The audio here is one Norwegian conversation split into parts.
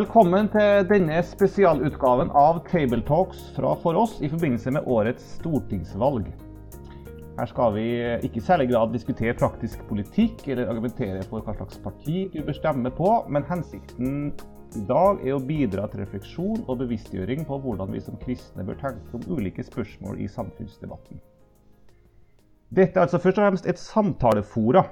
Velkommen til denne spesialutgaven av Tabletalks fra For oss i forbindelse med årets stortingsvalg. Her skal vi ikke i særlig grad diskutere praktisk politikk eller argumentere for hva slags parti du bør stemme på, men hensikten i dag er å bidra til refleksjon og bevisstgjøring på hvordan vi som kristne bør tenke om ulike spørsmål i samfunnsdebatten. Dette er altså først og fremst et samtalefora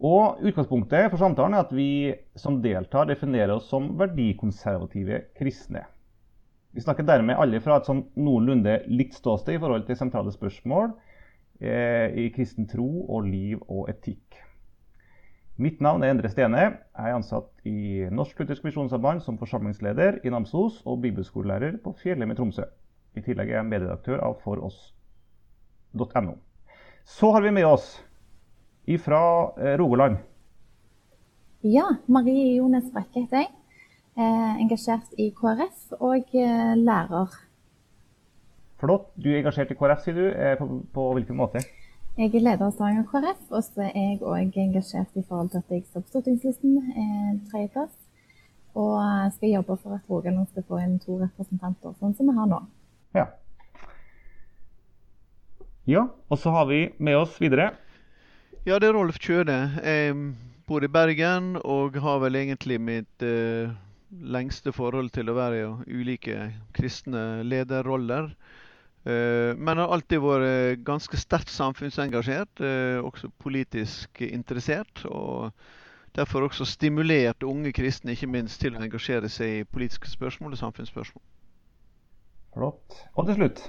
og Utgangspunktet for samtalen er at vi som deltar, definerer oss som verdikonservative kristne. Vi snakker dermed alle fra et sånn noenlunde likt ståsted i forhold til sentrale spørsmål eh, i kristen tro og liv og etikk. Mitt navn er Endre Stene. Jeg er ansatt i Norsk Luthersk Misjonssamband som forsamlingsleder i Namsos og bibelskolelærer på Fjellheim i Tromsø. I tillegg er jeg medredaktør av foross.no. Så har vi med oss fra eh, Rogaland. Ja, Marie Jones Brekke heter jeg. Eh, engasjert i KrF og eh, lærer. Flott. Du er engasjert i KrF, sier du. På, på, hvilken måte? Jeg er leder av Stavanger KrF, og så er jeg òg engasjert i forhold til at jeg står på stortingslisten, tredjeplass. Og skal jobbe for at Rogaland skal få inn to representanter, sånn som vi har nå. Ja. ja. Og så har vi med oss videre ja, det er Rolf Kjøne. Jeg bor i Bergen og har vel egentlig mitt uh, lengste forhold til å være i ulike kristne lederroller. Uh, men har alltid vært ganske sterkt samfunnsengasjert, uh, også politisk interessert. Og derfor også stimulert unge kristne ikke minst til å engasjere seg i politiske spørsmål og samfunnsspørsmål. Flott. Og til slutt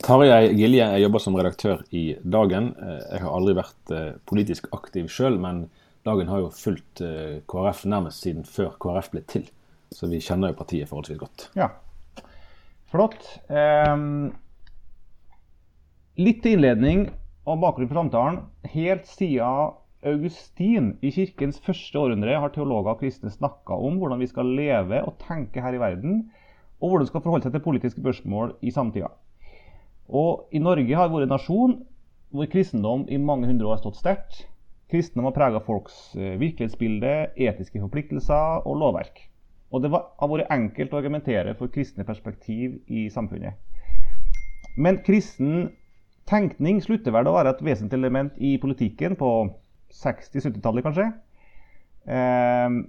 Tarjei Gilje, jeg jobber som redaktør i Dagen. Eh, jeg har aldri vært eh, politisk aktiv sjøl, men Dagen har jo fulgt eh, KrF nærmest siden før KrF ble til. Så vi kjenner jo partiet forholdsvis godt. Ja, Flott. Um, litt til innledning og bakgrunn for samtalen. Helt siden Augustin i kirkens første århundre har teologer og kristne snakka om hvordan vi skal leve og tenke her i verden, og hvordan vi skal forholde seg til politiske spørsmål i samtida. Og i Norge har vært en nasjon hvor kristendom i mange hundre år har stått sterkt. Kristendom har prega folks eh, virkelighetsbilde, etiske forpliktelser og lovverk. Og det har vært enkelt å argumentere for kristne perspektiv i samfunnet. Men kristen tenkning slutter vel å være et vesentlig element i politikken på 60-70-tallet, kanskje. Eh,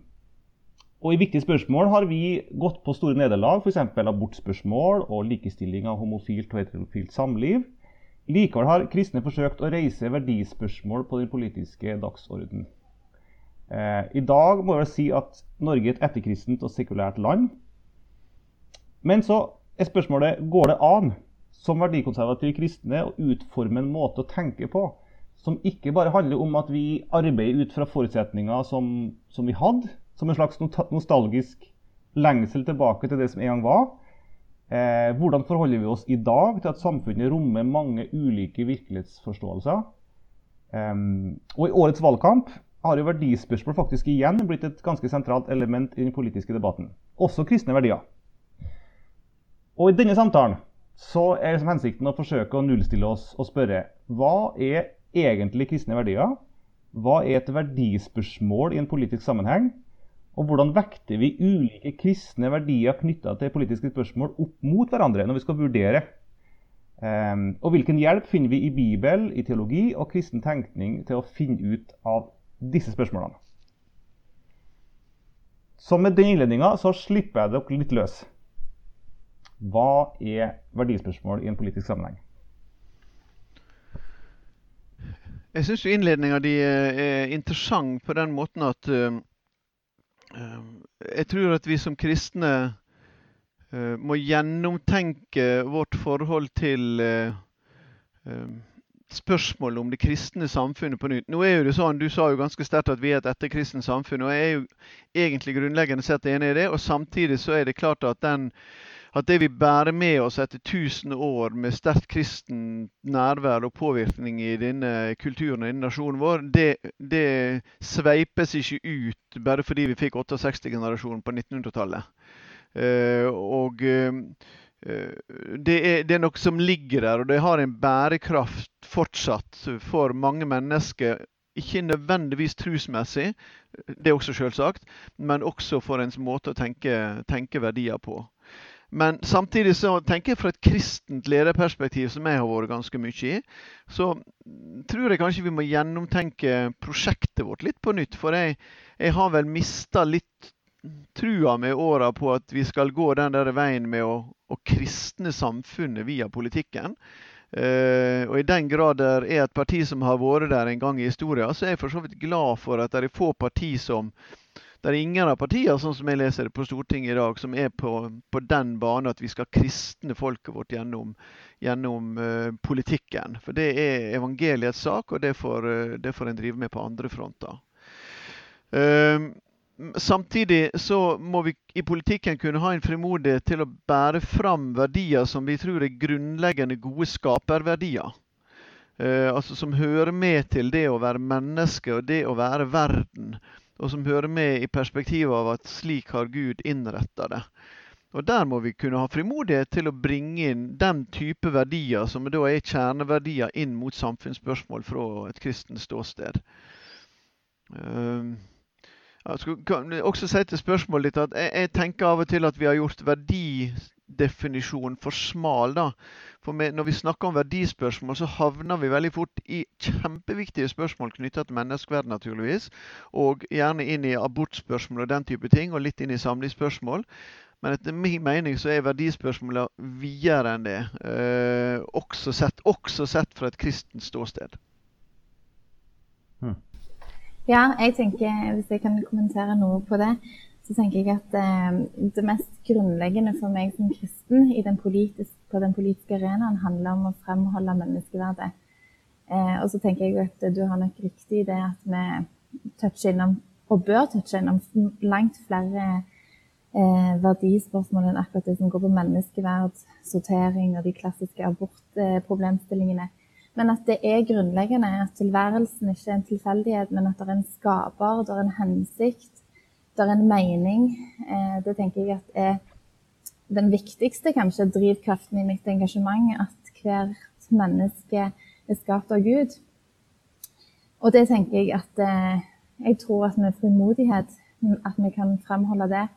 og I viktige spørsmål har vi gått på store nederlag, f.eks. abortspørsmål og likestilling av homofilt og heterofilt samliv. Likevel har kristne forsøkt å reise verdispørsmål på den politiske dagsordenen. Eh, I dag må jeg si at Norge er et etterkristent og sekulært land. Men så er spørsmålet går det an som verdikonservative kristne å utforme en måte å tenke på som ikke bare handler om at vi arbeider ut fra forutsetninger som, som vi hadde, som en slags nostalgisk lengsel tilbake til det som en gang var. Eh, hvordan forholder vi oss i dag til at samfunnet rommer mange ulike virkelighetsforståelser? Eh, og I årets valgkamp har jo verdispørsmål faktisk igjen blitt et ganske sentralt element i den politiske debatten. Også kristne verdier. Og I denne samtalen så er det som hensikten å forsøke å nullstille oss og spørre hva er egentlig kristne verdier? Hva er et verdispørsmål i en politisk sammenheng? Og hvordan vekter vi ulike kristne verdier knytta til politiske spørsmål opp mot hverandre når vi skal vurdere? Um, og hvilken hjelp finner vi i Bibel, i teologi og kristen tenkning til å finne ut av disse spørsmålene? Så med den innledninga så slipper jeg dere litt løs. Hva er verdispørsmål i en politisk sammenheng? Jeg syns innledninga di er interessant på den måten at Ehm, jeg tror at vi som kristne eh, må gjennomtenke vårt forhold til eh, ehm, spørsmålet om det kristne samfunnet på nytt. Nå er jo det sånn, Du sa jo ganske sterkt at vi er et etterkristent samfunn, og jeg er jo egentlig grunnleggende sett enig i det. og Samtidig så er det klart at den at det vi bærer med oss etter tusen år med sterkt kristen nærvær og påvirkning i denne kulturen og denne nasjonen vår, det, det sveipes ikke ut bare fordi vi fikk 68-generasjonen på 1900-tallet. Uh, eh, og uh, det, er, det er noe som ligger der, og det har en bærekraft fortsatt for mange mennesker ikke nødvendigvis trusmessig, det er også selvsagt, men også for ens måte å tenke, tenke verdier på. Men samtidig så tenker jeg fra et kristent lederperspektiv, som jeg har vært ganske mye i, så tror jeg kanskje vi må gjennomtenke prosjektet vårt litt på nytt. For jeg, jeg har vel mista litt trua med åra på at vi skal gå den der veien med å, å kristne samfunnet via politikken. Uh, og I den grad det er et parti som har vært der en gang i historien, så er jeg for så vidt glad for at det er få parti som Det er ingen av partiene sånn som jeg leser det på Stortinget i dag, som er på, på den bane at vi skal kristne folket vårt gjennom, gjennom uh, politikken. For det er evangeliets sak, og det får, uh, det får en drive med på andre fronter. Uh, Samtidig så må vi i politikken kunne ha en frimodighet til å bære fram verdier som vi tror er grunnleggende gode skaperverdier. Eh, altså Som hører med til det å være menneske og det å være verden. Og som hører med i perspektivet av at slik har Gud innretta det. Og Der må vi kunne ha frimodighet til å bringe inn den type verdier som da er kjerneverdier inn mot samfunnsspørsmål fra et kristent ståsted. Uh, jeg skal også si til spørsmålet ditt at jeg, tenker av og til at vi har gjort verdidefinisjonen for smal. da. For med, Når vi snakker om verdispørsmål, så havner vi veldig fort i kjempeviktige spørsmål knytta til menneskeverd, naturligvis. Og gjerne inn i abortspørsmål og den type ting, og litt inn i samlivsspørsmål. Men etter min mening så er verdispørsmålet videre enn det. Eh, også, sett, også sett fra et kristent ståsted. Hmm. Ja, jeg tenker, hvis jeg kan kommentere noe på det, så tenker jeg at eh, det mest grunnleggende for meg som kristen den politisk, på den politiske arenaen handler om å fremholde menneskeverdet. Eh, og så tenker jeg at du har nok riktig i det at vi toucher innom, og bør touche innom, langt flere eh, verdispørsmål enn akkurat det som går på menneskeverd, sortering og de klassiske abortproblemstillingene. Men at det er grunnleggende at tilværelsen ikke er en tilfeldighet, men at det er en skaper, det er en hensikt, det er en mening. Eh, det tenker jeg at er den viktigste kanskje drivkraften i mitt engasjement. At hvert menneske er skapt av Gud. Og det tenker jeg at eh, jeg tror at med frimodighet at vi kan fremholde det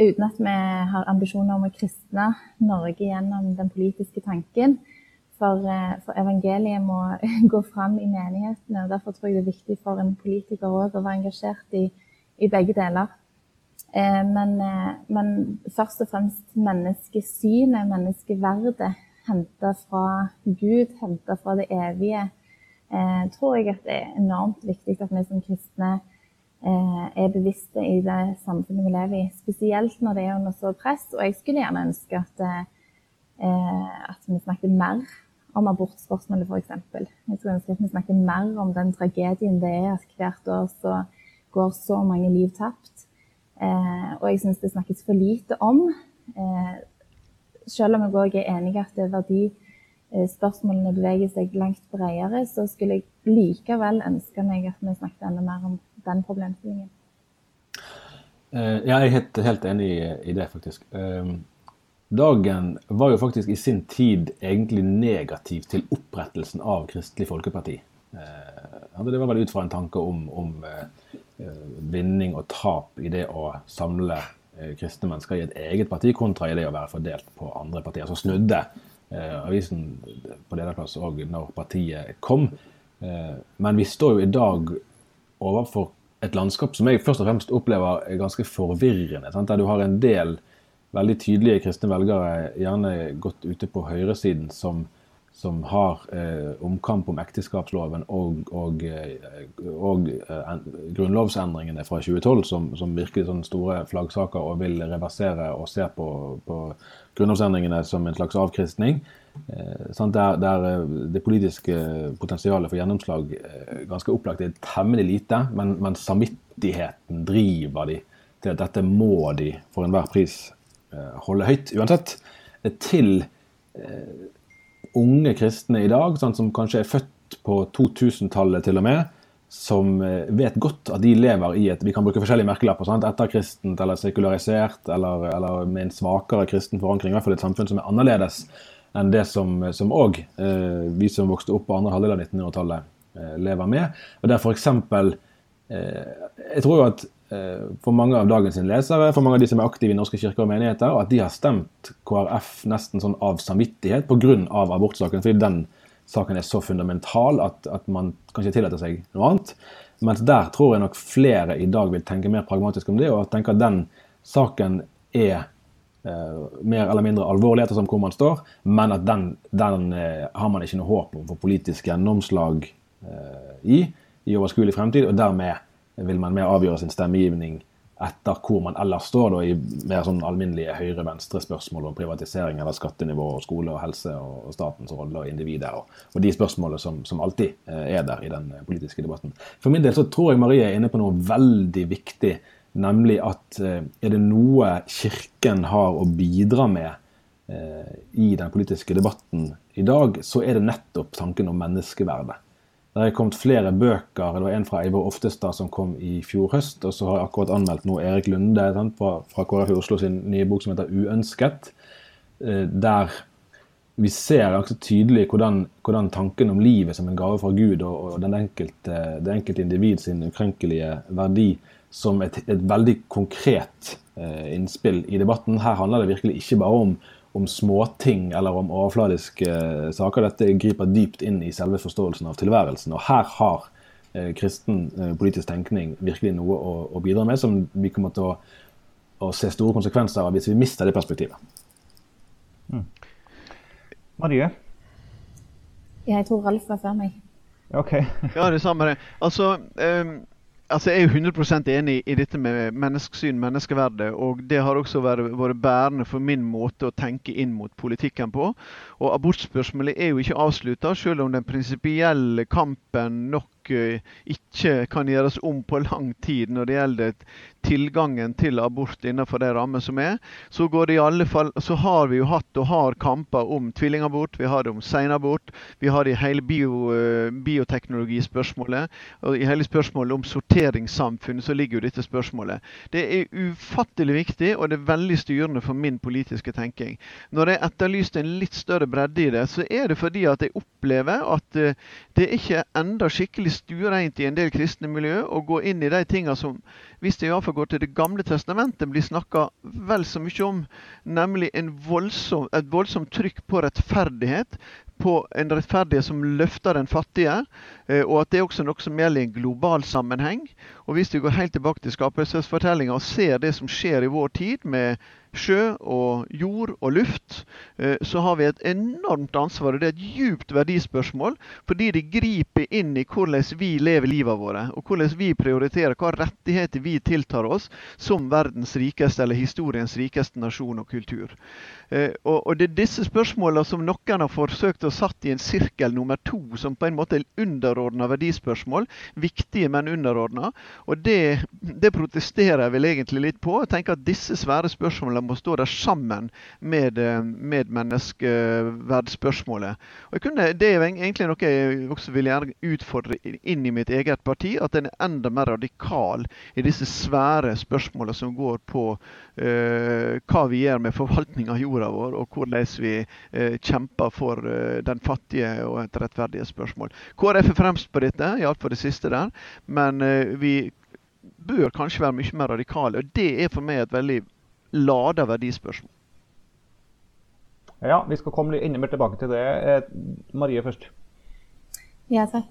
uten at vi har ambisjoner om å kristne Norge gjennom den politiske tanken. For, eh, for, evangeliet må gå fram i menighetene. og Derfor tror jeg det er viktig for en politiker òg å være engasjert i, i begge deler. Eh, men, eh, men, først og fremst menneskesynet, menneskeverdet, henta fra Gud, henta fra det evige, eh, tror jeg at det er enormt viktig at vi som kristne er bevisste i det samfunnet vi lever i. Spesielt når det er under så press. Og jeg skulle gjerne ønske at, at vi snakket mer om abortspørsmålet f.eks. Jeg skulle ønske at vi snakket mer om den tragedien det er at hvert år så går så mange liv tapt. Eh, og jeg syns det snakkes for lite om. Eh, selv om jeg òg er enig i at er verdispørsmålene beveger seg langt bredere, så skulle jeg likevel ønske meg at vi snakket enda mer om den problemstillingen. Eh, jeg er helt, helt enig i det, faktisk. Eh, Dagen var jo faktisk i sin tid egentlig negativ til opprettelsen av Kristelig Folkeparti. Eh, det var vel ut fra en tanke om, om eh, vinning og tap i det å samle eh, kristne mennesker i et eget parti, kontra i det å være fordelt på andre partier. Så snudde avisen på lederplass òg når partiet kom. Men vi står jo i dag overfor et landskap som jeg først og fremst opplever er ganske forvirrende. Der du har en del veldig tydelige kristne velgere, gjerne gått ute på høyresiden, som, som har eh, omkamp om ekteskapsloven og, og, eh, og en, grunnlovsendringene fra 2012, som, som virker som store flaggsaker og vil reversere og se på, på grunnlovsendringene som en slags avkristning. Eh, der, der, eh, det politiske potensialet for gjennomslag eh, ganske opplagt er temmelig lite, men, men samvittigheten driver de til at dette må de for enhver pris Eh, holde høyt uansett, til eh, unge kristne i dag, sånn som kanskje er født på 2000-tallet til og med, som eh, vet godt at de lever i et Vi kan bruke forskjellige merkelapper. Sant? Etterkristent eller sekularisert, eller, eller, med en svakere kristen forankring. I hvert fall et samfunn som er annerledes enn det som òg eh, vi som vokste opp på andre halvdel av 1900-tallet, lever med. Og der for eksempel, Jeg tror jo at for mange av dagens lesere, for mange av de som er aktive i norske kirker og menigheter, at de har stemt KrF nesten sånn av samvittighet pga. abortsaken. fordi den saken er så fundamental at, at man kan ikke seg noe annet. Mens der tror jeg nok flere i dag vil tenke mer pragmatisk om det, og tenke at den saken er eh, mer eller mindre alvorlig ettersom hvor man står, men at den, den eh, har man ikke noe håp om for politisk gjennomslag eh, i i overskuelig fremtid, og dermed vil man mer avgjøre sin stemmegivning etter hvor man ellers står, da, i mer sånn alminnelige høyre-venstre-spørsmål om privatisering eller skattenivå og skole og helse og, statens rolle og individer, og, og de spørsmålene som, som, alltid eh, er der i den politiske debatten. For min del så tror jeg Marie er inne på noe veldig viktig, nemlig at eh, er det noe Kirken har å bidra med eh, i den politiske debatten i dag, så er det nettopp tanken om menneskeverdet. Det er kommet flere bøker. Det var en fra Eivor Oftestad som kom i fjor høst. Og så har jeg akkurat anmeldt nå Erik Lunde sant, fra, fra, KrF i Oslo sin nye bok som heter 'Uønsket'. Eh, der vi ser ganske tydelig hvordan, hvordan, tanken om livet som en gave fra Gud og, og enkelte, det enkelte individ sin ukrenkelige verdi som et, et veldig konkret eh, innspill i debatten. Her handler det virkelig ikke bare om om småting eller om overfladiske eh, saker. Dette griper dypt inn i selve forståelsen av tilværelsen. Og her har eh, kristen eh, politisk tenkning virkelig noe å, å, bidra med, som vi kommer til å, å, se store konsekvenser av hvis vi mister det perspektivet. Mm. Marie? Jeg tror Ralf var før meg. Ok. ja, det samme det. Altså, um altså Jeg er 100% enig i dette med menneskesyn, menneskeverdet. og Det har også vært, vært bærende for min måte å tenke inn mot politikken på. Og Abortspørsmålet er jo ikke avslutta, selv om den prinsipielle kampen nok ikke kan gjøres om på lang tid når det gjelder tilgangen til abort innenfor de rammer som er, så, går det i alle fall, så har vi jo hatt og har kamper om tvillingabort, vi har det om senabort, vi har det i hele bio, eh, bioteknologispørsmålet. Og i hele spørsmålet om sorteringssamfunnet så ligger jo dette spørsmålet. Det er ufattelig viktig, og det er veldig styrende for min politiske tenking. Når jeg etterlyste en litt større bredde i det, så er det fordi at jeg opplever at det det er ikke enda skikkelig stuereint i en del kristne miljø å gå inn i de tingene som, hvis det iallfall går til Det gamle testamentet, blir snakka vel så mye om, nemlig voldsom, et voldsomt trykk på rettferdighet, på en rettferdighet som løfter den fattige, eh, og at det er også noe som gjelder i en global sammenheng. Og Hvis vi går helt tilbake til skapelsesfortellinga og ser det som skjer i vår tid, med sjø og jord og luft, eh, så har vi et enormt ansvar. og Det er et djupt verdispørsmål, fordi det griper inn i hvordan vi lever livet våre, og hvordan vi prioriterer, hva rettigheter vi tiltar oss som verdens rikeste eller historiens rikeste nasjon og kultur. Eh, og Det er disse spørsmålene som noen har forsøkt å satt i en sirkel nummer to, som på en måte er underordna verdispørsmål. Viktige, men underordna. Og det, det protesterer jeg vel egentlig litt på. Jeg tenker at Disse svære spørsmålene må stå der sammen med, eh, med menneskeverdsspørsmålet. Det er egentlig noe jeg også vil gjerne utfordre inn i mitt eget parti. At en er enda mer radikal i disse svære spørsmålene som går på uh, hva vi gjør med forvaltning av jorda vår, og hvordan vi uh, kjemper for uh, den fattige og et rettferdighetsspørsmål. KrF er fremst på dette, iallfall det siste der. Men vi bør kanskje være mye mer radikale. Og det er for meg et veldig lada verdispørsmål. Ja, vi skal komme litt enda mer tilbake til det. Eh, Marie først. Ja, takk.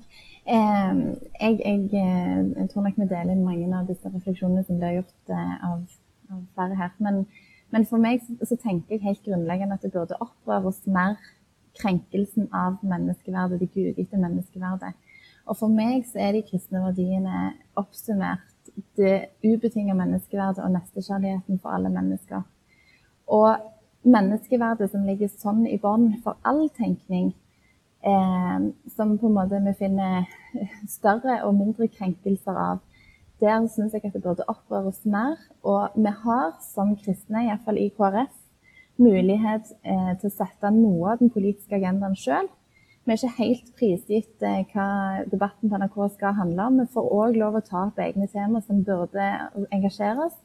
Eh, jeg, jeg, eh, jeg, tror nok vi deler mange av disse refleksjonene som ble gjort av, av, flere her. Men, men for meg så, så, tenker jeg helt grunnleggende at det burde opprøre oss mer krenkelsen av menneskeverdet, det gudgitte menneskeverdet. Og for meg så er de kristne verdiene oppsummert det ubetinga menneskeverdet og nestekjærligheten for alle mennesker. Og menneskeverdet som ligger sånn i bånn for all tenkning, eh, som på en måte vi finner større og mindre krenkelser av, der syns jeg at det burde opprøres mer. Og vi har som kristne, iallfall i KrF, mulighet eh, til å sette noe av den politiske agendaen sjøl. Vi er ikke helt prisgitt eh, hva debatten på NRK skal handle om. Vi får òg lov å ta opp egne temaer som burde engasjere oss.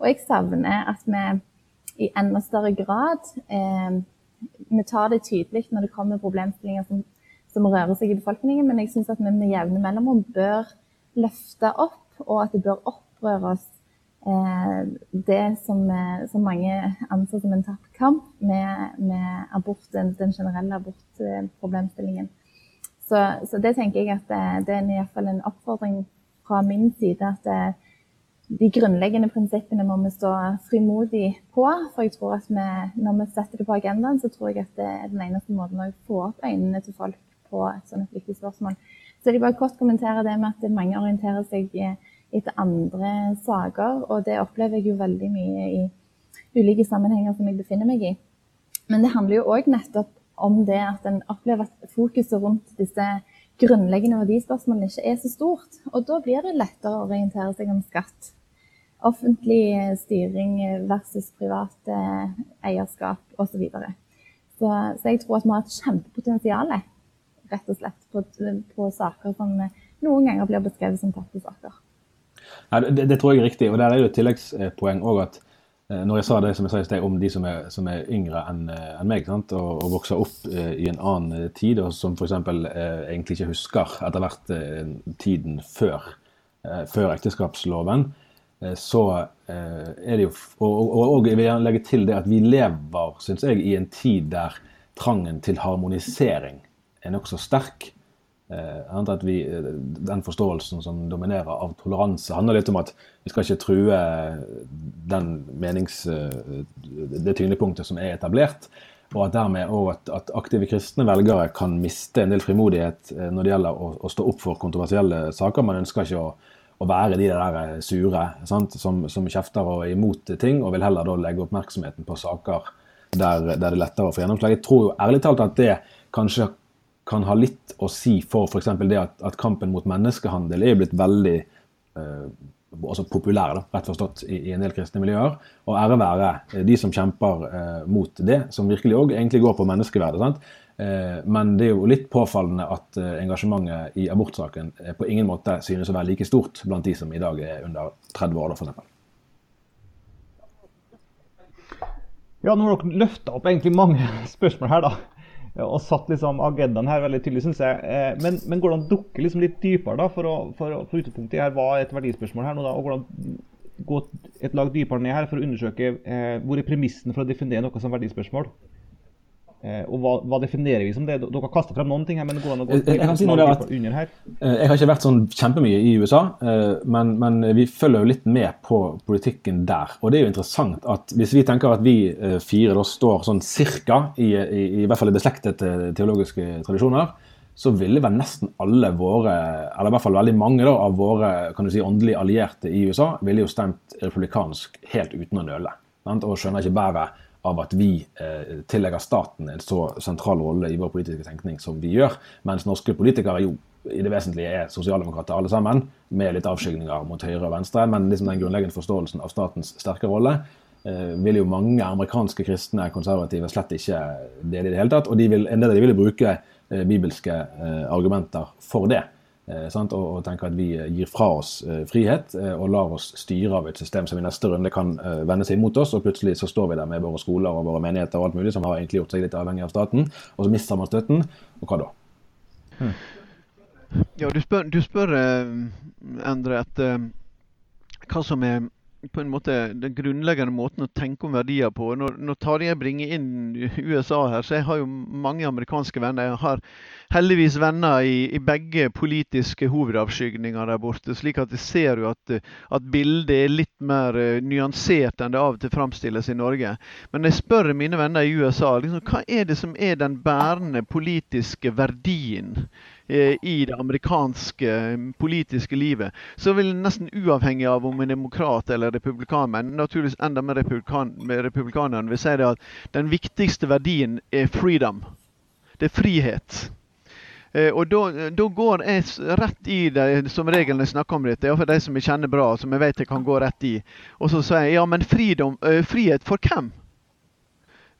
Og jeg savner at vi i enda større grad eh, vi tar det tydelig når det kommer problemstillinger som, som rører seg i befolkningen, men jeg syns at vi med jevne mellomrom bør løfte opp, og at det bør opprøre oss det som, eh, som, mange anser som en tapt kamp med, med abort, den, den, generelle abortproblemstillingen. Så, så, det tenker jeg at det, det er iallfall en oppfordring fra min side at det, de grunnleggende prinsippene må vi stå frimodig på. For jeg tror at vi, når vi setter det på agendaen, så tror jeg at det er den eneste måten å få opp øynene til folk på et sånt viktig spørsmål. Så jeg vil bare kort kommentere det med at mange orienterer seg etter andre saker. Og det opplever jeg jo veldig mye i ulike sammenhenger som jeg befinner meg i. Men det handler jo òg nettopp om det at en opplever at fokuset rundt disse grunnleggende verdispørsmålene ikke er så stort. Og da blir det lettere å orientere seg om skatt. Offentlig styring versus privat eierskap osv. Så, videre. så Så jeg tror at vi har et kjempepotensial rett og slett på, på saker som noen ganger blir beskrevet som tapte saker. Ja, det, det, tror jeg er riktig. og Der er jo et tilleggspoeng òg at eh, når jeg sa det som jeg sa i sted om de som er, som er yngre enn eh, en meg, sant? Og, og, vokser opp eh, i en annen tid, og som f.eks. Eh, egentlig ikke husker etter hvert eh, tiden før, eh, før ekteskapsloven, så er det jo og, og, og, jeg vil legge til det at vi lever, syns jeg, i en tid der trangen til harmonisering er nokså sterk. Eh, at vi, eh, den forståelsen som dominerer av toleranse, handler litt om at vi skal ikke true den menings, eh, det tyngdepunktet som er etablert. Og at dermed også at, at, aktive kristne velgere kan miste en del frimodighet når det gjelder å, å stå opp for kontroversielle saker. Man ønsker ikke å, å være de der sure sant? som, som kjefter og er imot ting, og vil heller da legge oppmerksomheten på saker der, der det er lettere å få gjennomslag. Jeg tror jo ærlig talt at det kanskje kan ha litt å si for f.eks. det at, at, kampen mot menneskehandel er blitt veldig eh, altså populær, da, rett forstått, i, i, en del kristne miljøer. Og ære være eh, de som kjemper eh, mot det, som virkelig òg egentlig går på menneskeverdet. Eh, men det er jo litt påfallende at eh, engasjementet i abortsaken eh, på ingen måte synes å være like stort blant de som i dag er under 30 år, f.eks. Ja, nå har dere løfta opp egentlig mange spørsmål her, da og satt liksom agendaen her veldig tydelig, syns jeg. Eh, men, men å dukke liksom litt dypere da, for, å, for, for utgangspunktet her var et verdispørsmål her nå da, og det gå et lag dypere ned her for å undersøke eh, hvor er premissen for å definere noe som verdispørsmål? Eh, og hva, hva, definerer vi som det? Dere har kasta frem noen ting her, men går an å gå jeg, jeg, si at, under her? Eh, jeg har ikke vært sånn kjempemye i USA, eh, men, men, vi følger jo litt med på politikken der. Og det er jo interessant at hvis vi tenker at vi fire da står sånn cirka i, i, i hvert fall i beslektede teologiske tradisjoner, så ville vel nesten alle våre, eller i hvert fall veldig mange da, av våre kan du si, åndelige allierte i USA, ville jo stemt republikansk helt uten å nøle. Og skjønner ikke bare av at vi eh, tillegger staten en så sentral rolle i vår politiske tenkning som vi gjør, mens norske politikere jo i det vesentlige er sosialdemokrater alle sammen, med litt avskygninger mot høyre og venstre. Men liksom den grunnleggende forståelsen av statens sterke rolle eh, vil jo mange amerikanske kristne konservative slett ikke dele i det hele tatt. Og de vil, en del av de vil bruke eh, bibelske eh, argumenter for det. Eh, og, og tenker at vi eh, gir fra oss eh, frihet og lar oss styre av et system som i neste runde kan vende seg mot oss, og plutselig så står vi der med våre skoler og våre menigheter og alt mulig som har egentlig gjort seg litt avhengig av staten, og så mister man støtten. Og hva da? Hmm. Ja, du spør, du spør Endre, etter hva som er på en måte den grunnleggende måten å tenke om verdier på. Når, når Tarjei bringer inn USA her, så jeg har jo mange amerikanske venner. Jeg har heldigvis venner i, i begge politiske hovedavskygninger der borte. slik at jeg ser jo at, at bildet er litt mer uh, nyansert enn det av og til framstilles i Norge. Men jeg spør mine venner i USA liksom, hva er det som er den bærende politiske verdien Eh, i det amerikanske mm, politiske livet, så vil nesten uavhengig av om en demokrat eller republikaner, men naturligvis enda mer republikan republikanerne, vil si det at den viktigste verdien er freedom. Det er frihet. Eh, og da, går jeg rett i det som regelen jeg snakker om dette, iallfall de som jeg kjenner bra, som jeg vet jeg kan gå rett i. Og så sier jeg ja, men freedom, eh, frihet for hvem?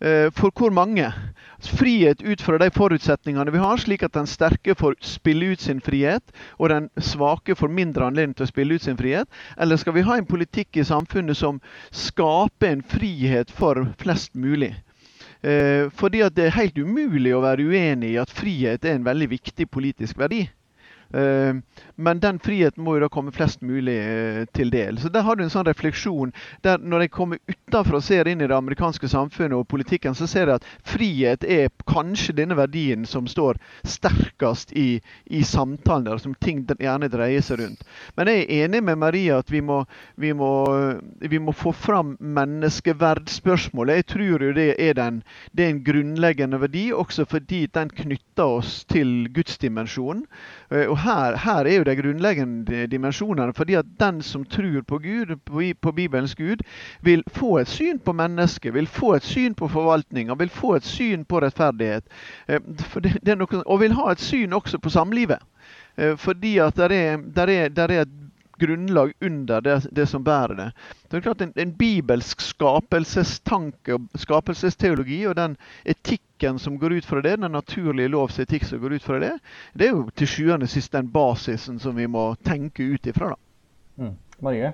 Eh, for hvor mange? Frihet ut fra de forutsetningene vi har, slik at den sterke får spille ut sin frihet, og den svake får mindre anledning til å spille ut sin frihet? Eller skal vi ha en politikk i samfunnet som skaper en frihet for flest mulig? Eh, fordi det er helt umulig å være uenig i at frihet er en veldig viktig politisk verdi. Eh, men den friheten må jo da komme flest mulig eh, til del. Så Der har du en sånn refleksjon. der Når jeg kommer utenfra og ser inn i det amerikanske samfunnet og politikken, så ser jeg at frihet er kanskje denne verdien som står sterkest i, i samtalen der, som ting gjerne dreier seg rundt. Men jeg er enig med Maria at vi må, vi må, vi må få fram menneskeverdspørsmålet. Jeg tror jo det er, den, det er en grunnleggende verdi, også fordi den knytter oss til gudsdimensjonen. Eh, og her, her, er jo de grunnleggende dimensjonene. fordi at den som tror på Gud, på, Bibelens Gud, vil få et syn på mennesket, vil få et syn på forvaltninga, vil få et syn på rettferdighet. Eh, noe, og vil ha et syn også på samlivet. Eh, fordi at det er, der er, der er et grunnlag under det, det, som bærer det. Det er klart En, en bibelsk skapelsestanke og skapelsesteologi og den etikken som går ut fra det, den naturlige lovs etikk som går ut fra det, det er jo til sjuende og sist den basisen som vi må tenke ut ifra. da. Mm. Marie?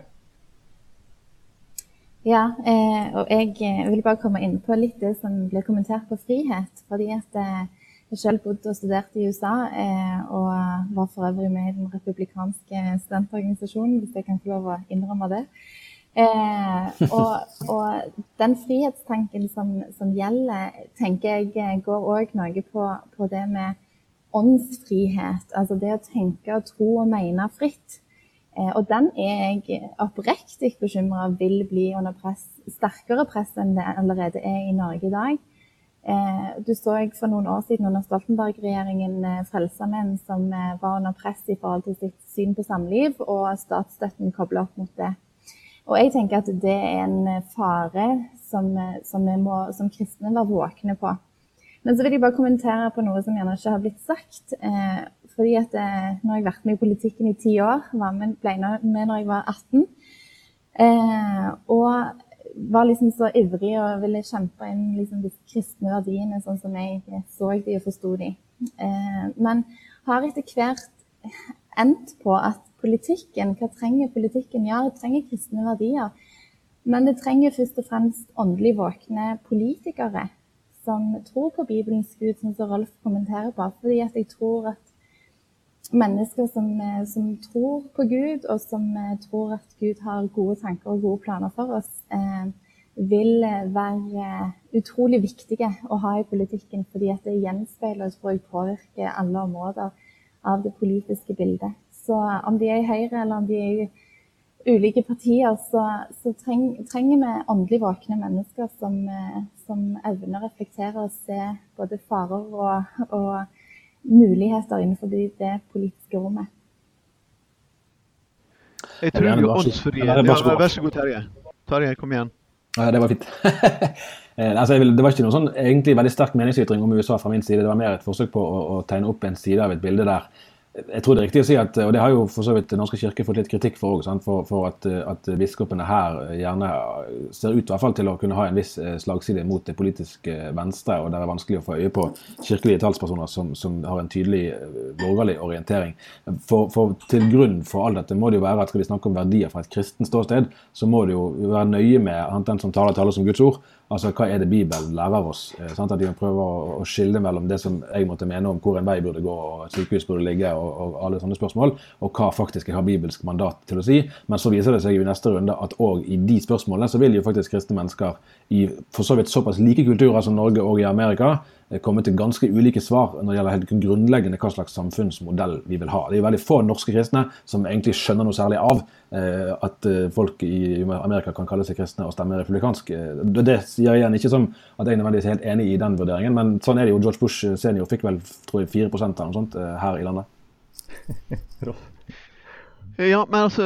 Ja, eh, og jeg eh, vil bare komme inn på litt det som ble kommentert på frihet. fordi at eh, jeg selv bodde og studerte i USA, eh, og var for øvrig med i den republikanske studentorganisasjonen, hvis jeg kan få lov å innrømme det. Eh, og, og, den frihetstanken som, som, gjelder, tenker jeg går òg noe på, på, det med åndsfrihet. Altså det å tenke og tro og mene fritt. Eh, og den er jeg oppriktig bekymra vil bli under press, sterkere press enn det allerede er i Norge i dag. Eh, du så jeg for noen år siden under Stoltenberg-regjeringen eh, Frelsesarmeen som eh, var under press i forhold til sitt syn på samliv, og statsstøtten kobla opp mot det. Og jeg tenker at det er en fare som, som, må, som kristne var våkne på. Men så vil jeg bare kommentere på noe som gjerne ikke har blitt sagt. Eh, fordi at eh, jeg har vært med i politikken i ti år, var med, ble med når jeg var 18. Eh, og var liksom så ivrig og ville kjempe inn liksom disse kristne verdiene sånn som jeg så de og forsto de. Eh, men har etter hvert endt på at politikken, hva trenger politikken? Ja, det trenger kristne verdier. Men det trenger først og fremst åndelig våkne politikere som tror på Bibelens Gud, som Rolf kommenterer på. Fordi jeg tror at mennesker som, eh, som, tror på Gud, og som eh, tror at Gud har gode tanker og gode planer for oss, eh, vil eh, være utrolig viktige å ha i politikken. Fordi det gjenspeiler og påvirker alle områder av det politiske bildet. Så om de er i Høyre eller om de er i ulike partier, så, så treng, trenger vi åndelig våkne mennesker som, som evner å reflektere og se både farer og, og muligheter innenfor det politiske rommet. Jeg tror jo åndsfrie ja, Vær så god, Terje. Terje, kom igjen. Ja, det var fint. Eh, altså, vil, det var ikke noen sånn egentlig veldig sterk meningsytring om USA fra min side. Det var mer et forsøk på å, å tegne opp en side av et bilde der jeg tror det er riktig å si at, og det har jo for så vidt norske kirke fått litt kritikk for òg, for, for, at, at biskopene her gjerne ser ut i hvert fall til å kunne ha en viss eh, slagside mot det politiske venstre, og det er vanskelig å få øye på kirkelige talspersoner som, som har en tydelig eh, borgerlig orientering. For, for, Til grunn for alt dette må det jo være at skal vi snakke om verdier fra et kristent ståsted, så må det jo være nøye med den som taler, taler som Guds ord, Altså, Hva er det Bibelen lærer oss? Eh, sant? At de prøver å, å, skille mellom det som jeg måtte mene om hvor en vei burde gå, og et sykehus burde ligge, og, og, alle sånne spørsmål, og hva faktisk jeg har bibelsk mandat til å si. Men så viser det seg i neste runde at òg i de spørsmålene så vil jo faktisk kristne mennesker i for så vidt såpass like kulturer som Norge og i Amerika kommet til ganske ulike svar når det gjelder helt grunnleggende hva slags samfunnsmodell vi vil ha. Det er veldig få norske kristne som egentlig skjønner noe særlig av eh, at eh, folk i Amerika kan kalle seg kristne og stemme republikansk. Eh, det sier igjen ikke som at jeg nødvendigvis er helt enig i den vurderingen, men sånn er det jo. George Bush senior fikk vel tror jeg, 4 eller noe sånt her i landet. Ja, men altså,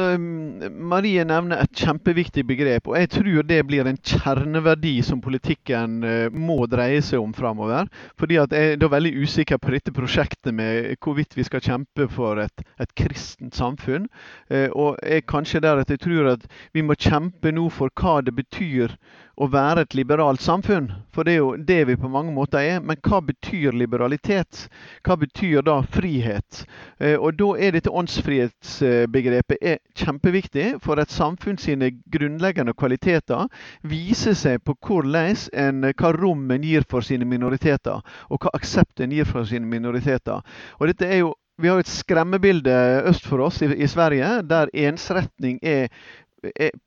Marie nevner et kjempeviktig begrep, og jeg tror det blir en kjerneverdi som politikken uh, må dreie seg om framover. Fordi at jeg er veldig usikker på dette prosjektet med hvorvidt vi skal kjempe for et, et kristent samfunn. Uh, og jeg kanskje der at jeg tror at vi må kjempe nå for hva det betyr å være et liberalt samfunn, for det er jo det vi på mange måter er. Men hva betyr liberalitet? Hva betyr da frihet? Eh, og da er dette åndsfrihetsbegrepet er kjempeviktig, for et samfunn sine grunnleggende kvaliteter viser seg på en, hva rom en gir for sine minoriteter, og hva aksept en gir for sine minoriteter. Og dette er jo vi har et skremmebilde øst for oss i, i Sverige, der ensretning er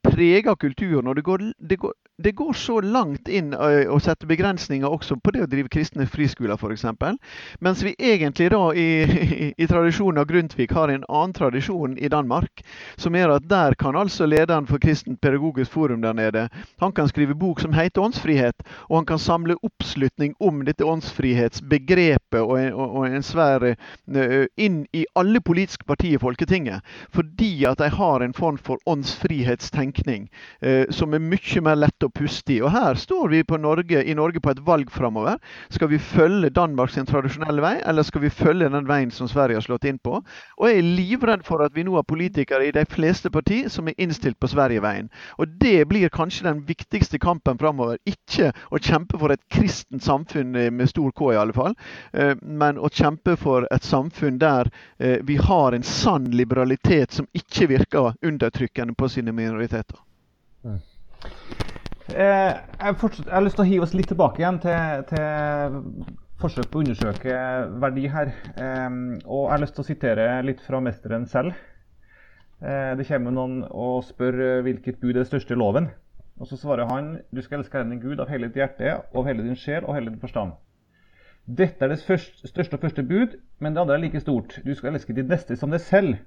preger kulturen. og det går, det, går, det går, så langt inn å sette begrensninger også på det å drive kristne friskoler f.eks. Mens vi egentlig da i, i, i, tradisjonen av Grundtvig har en annen tradisjon i Danmark. Som er at der kan altså lederen for Kristent pedagogisk forum der nede han kan skrive bok som heter Åndsfrihet. Og han kan samle oppslutning om dette åndsfrihetsbegrepet og, og, og en svær inn i alle politiske partier i Folketinget. Fordi at de har en form for åndsfrihetstenkning eh, som er mye mer lett å puste i. Og Her står vi Norge, i Norge på et valg framover. Skal vi følge Danmarks tradisjonelle vei, eller skal vi følge den veien som Sverige har slått inn på? Og Jeg er livredd for at vi nå har politikere i de fleste partier som er innstilt på Sverigeveien. Og Det blir kanskje den viktigste kampen framover. Ikke å kjempe for et kristent samfunn eh, med stor K, i alle fall, eh, men å kjempe for et samfunn der eh, vi har en sann liberalitet som ikke virker undertrykkende på sine minoriteter. Mm. Eh, jeg, jeg, har lyst til å hive oss litt tilbake igjen til, til forsøk på å undersøke verdi her. Eh, og jeg har lyst til å sitere litt fra mesteren selv. Eh, det kommer noen og spør hvilket bud er det største i loven. Og så svarer han du skal elske Herren din Gud av hele ditt hjerte, av hele din sjel og hele din forstand. Dette er det første, største og første bud, men det andre er like stort. Du skal elske ditt neste som deg selv.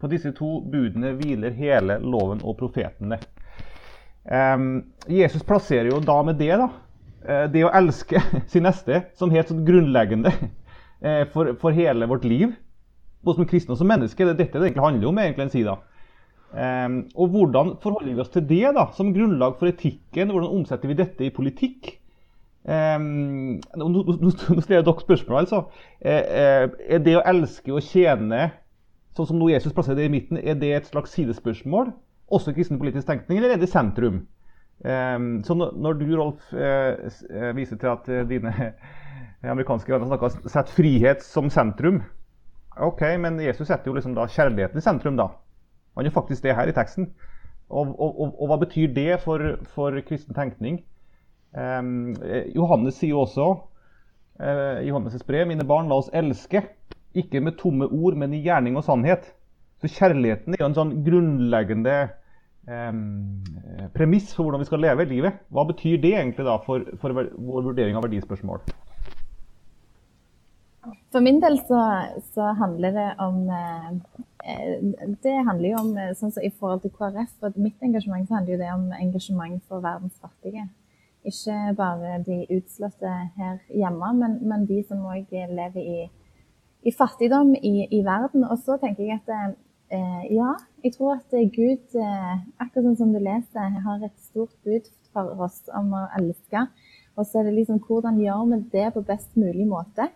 På disse to budene hviler hele loven og profetene. Um, Jesus plasserer jo da med det da, eh, det å elske sin neste som helt sånn grunnleggende eh, for, for, hele vårt liv. Både som kristne og som menneske. Det er dette det egentlig handler om. egentlig en side. Um, og hvordan forholder vi oss til det da, som grunnlag for etikken? Hvordan omsetter vi dette i politikk? Um, nå, nå, nå stiller jeg dere spørsmål, altså. Uh, er det å elske og tjene sånn som nå Jesus plasserer det i midten, er det et slags sidespørsmål? Også kristen politisk tenkning, eller er det sentrum? Um, så når du, Rolf, uh, viser til at uh, dine amerikanske venner snakker setter frihet som sentrum OK, men Jesus setter jo liksom da kjærligheten i sentrum, da. Han gjør faktisk det her i teksten. Og, og, og, og hva betyr det for, for kristen tenkning? Um, Johannes sier jo også eh, Johannes' brev mine barn, la oss elske. Ikke med tomme ord, men i gjerning og sannhet. Så kjærligheten er jo en sånn grunnleggende eh, premiss for hvordan vi skal leve livet. Hva betyr det egentlig da for, for vår vurdering av verdispørsmål? For min del så, så handler det om eh, Det handler jo om eh, sånn som i forhold til KrF og mitt engasjement, så handler jo det om engasjement for verdens fattige. Ikke bare de utslåtte her hjemme, men, men de som òg lever i i fattigdom i, i, verden. Og så tenker jeg at eh, ja, jeg tror at Gud, eh, akkurat sånn som du leser, har et stort bud for oss om å elske. Og så er det liksom hvordan gjør vi det på best mulig måte.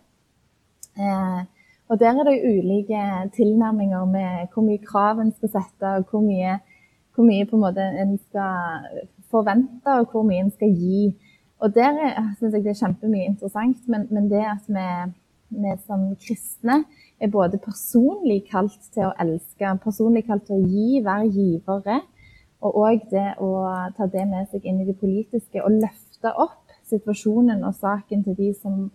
Eh, og der er det jo ulike tilnærminger med hvor mye krav en skal sette, og hvor mye, hvor mye på en måte en skal forvente, og hvor mye en skal gi. Og der syns jeg det er kjempemye interessant. Men, men det at vi vi som kristne er både personlig kalt til å elske, personlig kalt til å gi, være givere, og òg det å ta det med seg inn i det politiske og løfte opp situasjonen og saken til de som,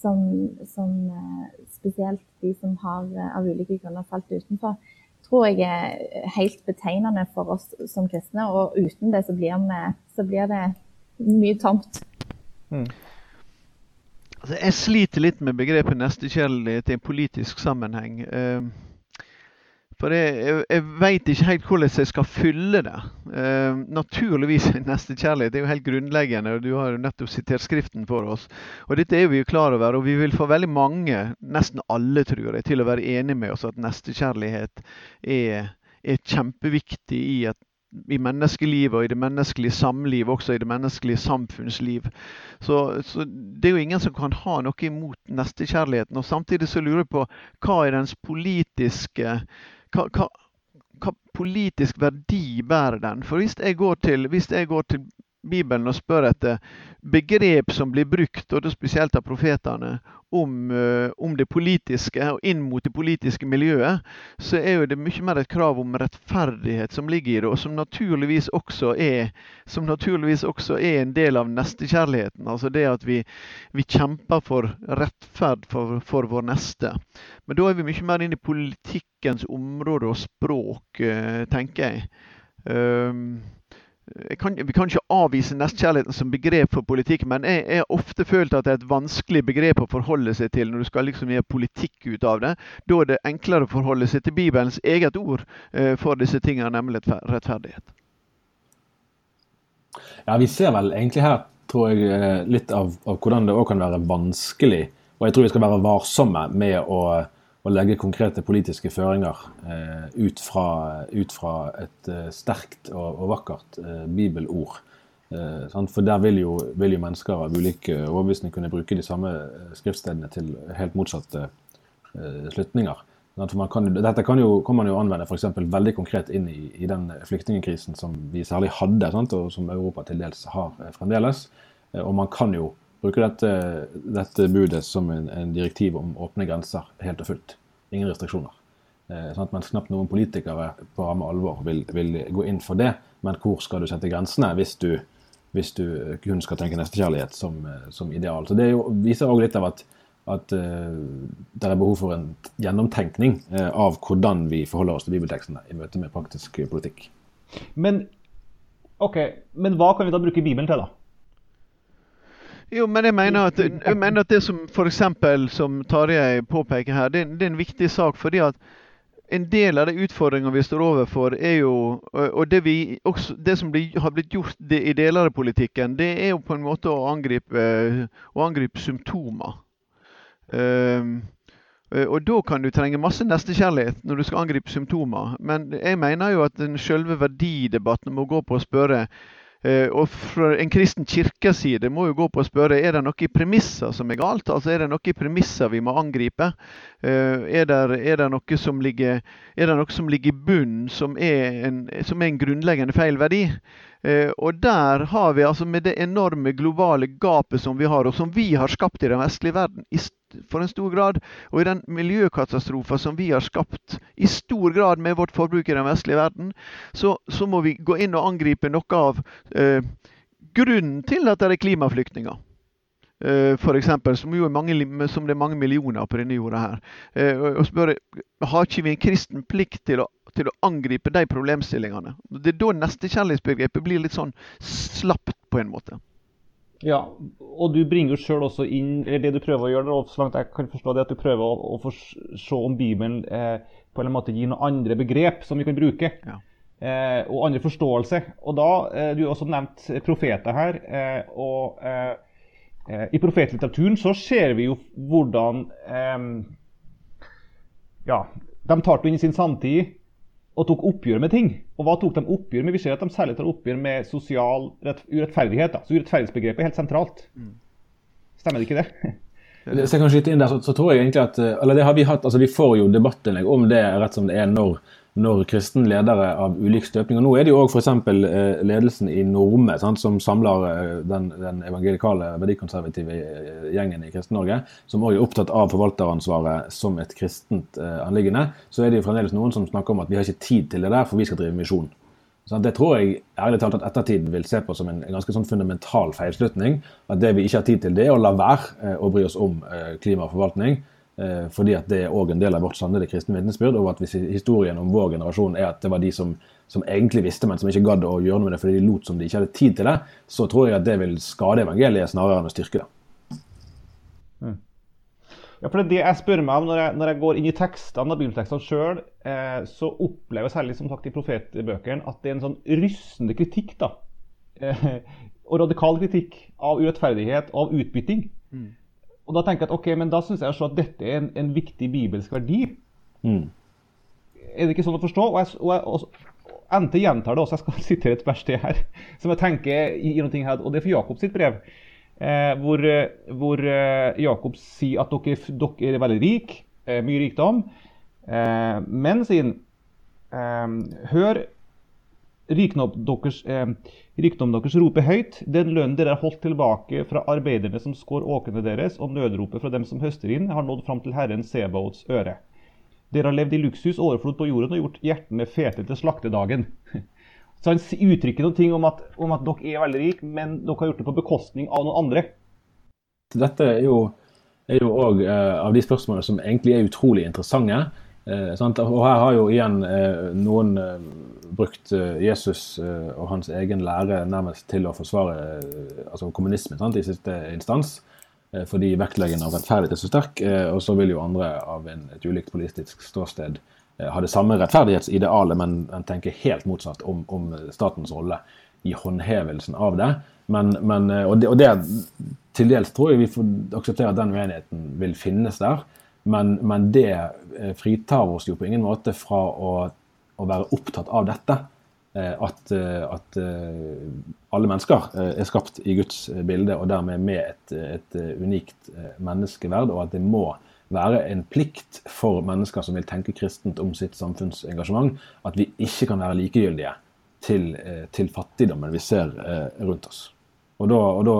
som, som eh, Spesielt de som har eh, av ulike grunner falt utenfor tror jeg er helt betegnende for oss som kristne. Og uten det så blir, vi, så blir det mye tomt. Mm. Altså, jeg sliter litt med begrepet nestekjærlighet i en politisk sammenheng. Uh, for jeg, jeg, jeg veit ikke helt hvordan jeg skal fylle det. Uh, naturligvis nestekjærlighet er jo helt grunnleggende, og du har jo nettopp sitert Skriften for oss. Og dette er vi jo klar over, og vi vil få veldig mange, nesten alle tror jeg, til å være enig med oss at nestekjærlighet er, er kjempeviktig i et i menneskelivet og i det menneskelige samliv, også i det menneskelige samfunnsliv. Så, så, det er jo ingen som kan ha noe imot nestekjærligheten. Og samtidig så lurer jeg på hva er dens politiske hva, hva, hva politisk verdi bærer den? For hvis jeg går til, hvis jeg går til Bibelen og spør etter begrep som blir brukt, og spesielt av profetene, om, uh, om, det politiske og inn mot det politiske miljøet, så er jo det mye mer et krav om rettferdighet som ligger i det, og som naturligvis også er, naturligvis også er en del av nestekjærligheten. Altså det at vi, vi kjemper for rettferd for, for, vår neste. Men da er vi mye mer inn i politikkens område og språk, uh, tenker jeg. Um, kan, vi kan ikke avvise nestkjærligheten som begrep for politikk, men jeg har ofte følt at det er et vanskelig begrep å forholde seg til når du skal liksom gjøre politikk ut av det. Da er det enklere å forholde seg til Bibelens eget ord eh, for disse tingene, nemlig rettferdighet. Ja, Vi ser vel egentlig her tror jeg, eh, litt av, av hvordan det òg kan være vanskelig. Og jeg tror vi skal være varsomme med å å legge konkrete politiske føringer eh, ut, fra, ut, fra, et eh, sterkt og, og vakkert eh, bibelord. Eh, for der vil jo, vil jo, mennesker av ulike overbevisninger kunne bruke de samme eh, skriftstedene til helt motsatte eh, slutninger. Kan, dette kan, jo, kan man jo anvende for veldig konkret inn i, i den flyktningkrisen som vi særlig hadde, sant, og som Europa til dels har fremdeles. Og man kan jo bruker dette, dette budet som en, en, direktiv om åpne grenser helt og fullt. Ingen restriksjoner. Eh, sånn mens knapt noen politikere på ramme alvor vil, vil, gå inn for det. Men hvor skal du sette grensene hvis du, hvis du kun skal tenke nestekjærlighet som, som ideal? Så Det jo, viser også litt av at, at uh, det er behov for en gjennomtenkning uh, av hvordan vi forholder oss til bibeltekstene i møte med praktisk politikk. Men, okay, men hva kan vi da bruke Bibelen til, da? Jo, men jeg mener at, jeg mener at det som f.eks. som Tarjei påpeker her, det, det, er en viktig sak. fordi at en del av de utfordringene vi står overfor, er jo Og det, vi, også, det som blir, har blitt gjort i deler av politikken, det er jo på en måte å angripe, å angripe symptomer. Um, og da kan du trenge masse nestekjærlighet når du skal angripe symptomer. Men jeg mener jo at den selve verdidebatten må gå på å spørre og fra en kristen kirkes side må jo gå på å spørre er det noe i premisser som er galt. Altså Er det noe i premisser vi må angripe? Uh, er, det, er, det, noe som ligger, er i bunnen som som er en grunnleggende feil verdi? Uh, og der har vi altså med det enorme globale gapet som vi har, og som vi har skapt i den vestlige verden, i for en stor grad. Og i den miljøkatastrofen som vi har skapt i stor grad med vårt forbruk i den vestlige verden, så, så må vi gå inn og angripe noe av eh, grunnen til at det er klimaflyktninger. For eksempel, som, jo er mange, som det er mange millioner på denne jorda her. Uh, og spørre har ikke vi en kristen plikt til å, til å angripe de problemstillingene. Det er da nestekjærlighetsbegrepet blir litt sånn slapt på en måte. Ja, og du bringer jo sjøl også inn eller det du prøver å gjøre, og så langt jeg kan forstå det, at du prøver å, å se om Bibelen eh, på en måte gir noen andre begrep som vi kan bruke. Ja. Eh, og andre forståelse. Og da, eh, Du har også nevnt profeter her. Eh, og eh, eh, I profetlitteraturen så ser vi jo hvordan Ja, de tar det inn i sin samtid og tok oppgjør med ting. Og hva tok de oppgjør med? Vi ser at de særlig tar oppgjør med sosial urettferdighet. Da. Så urettferdighetsbegrepet er helt sentralt. Mm. Stemmer det ikke det? Hvis jeg kan skyte inn der, så, så, tror jeg egentlig at Eller det har vi hatt, altså vi får jo debattinnlegg om det rett som det er når når kristne ledere av ulik støpning. Og nå er det jo òg f.eks. Eh, ledelsen i Norme, sant, som samler eh, den, den evangelikale, verdikonservative eh, gjengen i Kristen-Norge, som òg er opptatt av forvalteransvaret som et kristent eh, anliggende. Så er det jo fremdeles noen som snakker om at vi har ikke tid til det der, for vi skal drive misjon. Det tror jeg ærlig talt at ettertid vil se på som en ganske sånn fundamental feilslutning. At det vi ikke har tid til, det er å la være eh, å bry oss om eh, og. Eh, fordi at det er òg en del av vårt sannede kristne vitnesbyrd. Og at hvis historien om vår generasjon er at det var de som, som egentlig visste, men som ikke gadd å gjøre noe med det fordi de lot som de ikke hadde tid til det, så tror jeg at det vil skade evangeliet snarere enn å styrke det. Mm. Ja, for det er det jeg spør meg om når jeg, når jeg går inn i tekstene, bibeltekstene sjøl, eh, så opplever jeg særlig som sagt i profetbøkene at det er en sånn rystende kritikk. da, eh, Og radikal kritikk av urettferdighet og av utbytting. Mm. Og da tenker jeg at ok, men da syns jeg at dette er en, en viktig bibelsk verdi. Mm. Er det ikke sånn å forstå? Og, jeg, og, jeg, og NT gjentar det også, jeg skal sitere et vers til her, som jeg tenker i, i noe her, og det er for Jakob sitt brev. Eh, hvor, hvor eh, Jakob sier at dere, dere er veldig rike, eh, mye rikdom. Eh, men, sier han, eh, hør Rikdom deres, eh, deres roper høyt, den lønnen dere har holdt tilbake fra arbeiderne som skår åkrene deres, og nødropet fra dem som høster inn, har nådd fram til Herren Sebaots øre. Dere har levd i luksus, overflod på jorden og gjort hjertene fete til slaktedagen. Så han uttrykker noen ting om at, om at dere er veldig rike, men dere har gjort det på bekostning av noen andre. Dette er jo òg eh, av de spørsmålene som egentlig er utrolig interessante. Eh, og her har jo igjen eh, noen eh, brukt eh, Jesus eh, og hans egen lære nærmest til å forsvare altså kommunismen sant, i siste instans. fordi vektleggingen av rettferdighet er så sterk. og så vil jo andre av en, et ulikt politisk ståsted ha det samme rettferdighetsidealet, men tenke helt motsatt om, om statens rolle i håndhevelsen av det. Men, men, og, det, og det til dels tror jeg vi får akseptere at den uenigheten vil finnes der. Men, men, det eh, fritar oss jo på ingen måte fra å, å være opptatt av dette. Eh, at, eh, at, alle mennesker er skapt i Guds bilde og dermed med et, et unikt menneskeverd. Og at det må være en plikt for mennesker som vil tenke kristent om sitt samfunnsengasjement, at vi ikke kan være likegyldige til, til fattigdommen vi ser rundt oss. Og da, og da